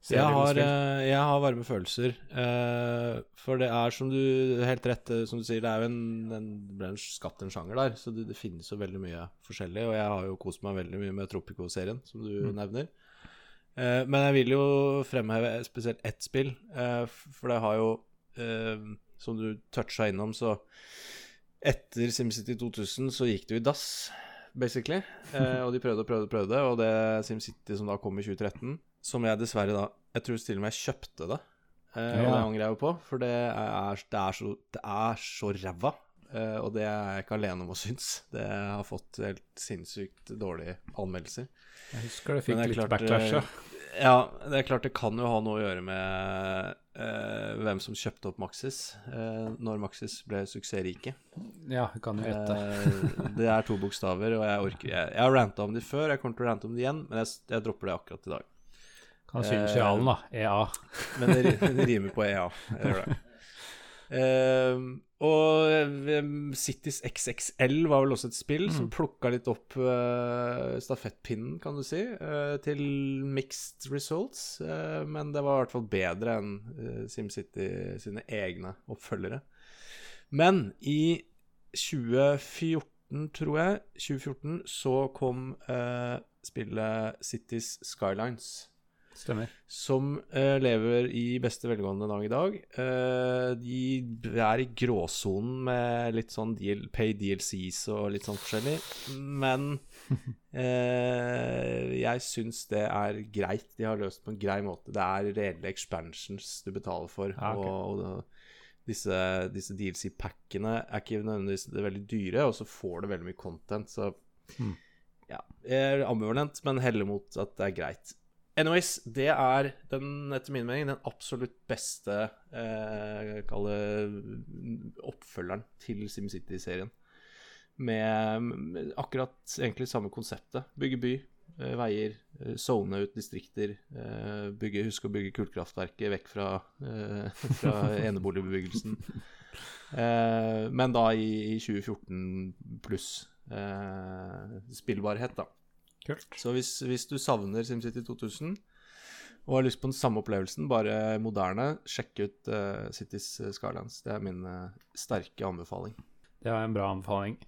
serier Jeg har, eh, jeg har varme følelser. eh, for det er som du helt rett eh, som du sier, det er jo en, en, ble en skapt en sjanger der. Så det, det finnes jo veldig mye forskjellig. Og jeg har jo kost meg veldig mye med Tropico-serien, som du Mm. nevner. Men jeg vil jo fremheve spesielt ett spill, for det har jo, som du toucha innom, så etter SimCity 2000 så gikk det jo i dass, basically. Eh, og de prøvde og prøvde og prøvde, og det SimCity som da kom i 2013, som jeg dessverre da Jeg tror til og med jeg kjøpte det. Eh, Og det angrer jeg jo på, for det er, det er så, det er så ræva. Eh, og det er jeg ikke alene om å synes. Det har fått helt sinnssykt dårlige anmeldelser. Jeg husker det fikk det litt backlash. ja. Eh, Ja, det er klart det kan jo ha noe å gjøre med eh, hvem som kjøpte opp Maxis eh, når Maxis ble suksessrike. Ja, det kan jo gjette. Eh, det er to bokstaver, og jeg orker Jeg, jeg har ranta om de før, jeg kommer til å rante om de igjen, men jeg, jeg dropper det akkurat i dag. Kan sy initialen, da. EA. Men det, det rimer på EA. Jeg gjør det. Eh, og eh, Cities XXL var vel også et spill som plukka litt opp eh, stafettpinnen, kan du si, eh, til mixed results. Men det var i hvert fall bedre enn SimCity sine egne oppfølgere. Men i 2014, tror jeg, 2014 så kom eh, spillet Cities Skylines Stemmer. som uh, lever i beste velgående dag i dag. Uh, de er i gråsonen med litt sånn deal, pay DLCs og litt sånn forskjellig. Men uh, *laughs* jeg syns det er greit. De har løst det på en grei måte. Det er reelle expansions du betaler for. Ja, okay. Og, og disse, disse DLC-packene er ikke nødvendigvis det er veldig dyre, og så får du veldig mye content. Så Mm. ja, jeg er ambivalent, men heller mot at det er greit. Anyways, det er den, etter min mening, den absolutt beste eh, oppfølgeren til SimCity-serien. Med, med akkurat egentlig samme konseptet. Bygge by, eh, veier, eh, zone ut distrikter. Eh, bygge, husk å bygge kullkraftverket vekk fra, eh, fra *laughs* eneboligbebyggelsen. Eh, men da i, i 2014 pluss eh, spillbarhet, da. Kult. Så hvis, hvis du savner SimCity 2000 og har lyst på den samme opplevelsen, bare moderne, sjekk ut uh, Cities Skylines. Det er min uh, sterke anbefaling. Det var en bra anbefaling.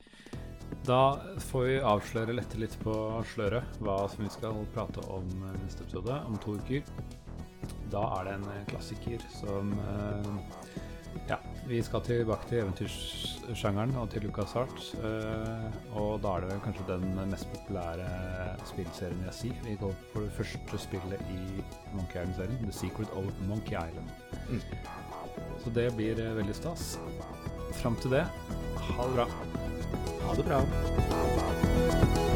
Da får vi avsløre lette litt på sløret hva som vi skal prate om eh, neste episode, om to uker. Da er det en eh, klassiker som uh, Ja, vi skal tilbake til eventyrsjangeren og til Lucas Hart. eh, og da er det vel kanskje den mest populære spillserien jeg sier. Vi går på det første spillet i Monkey Island-serien, The Secret of Monkey Island. Mm. Så det blir eh, veldig stas. Fram til det, ha det bra. Ha det bra.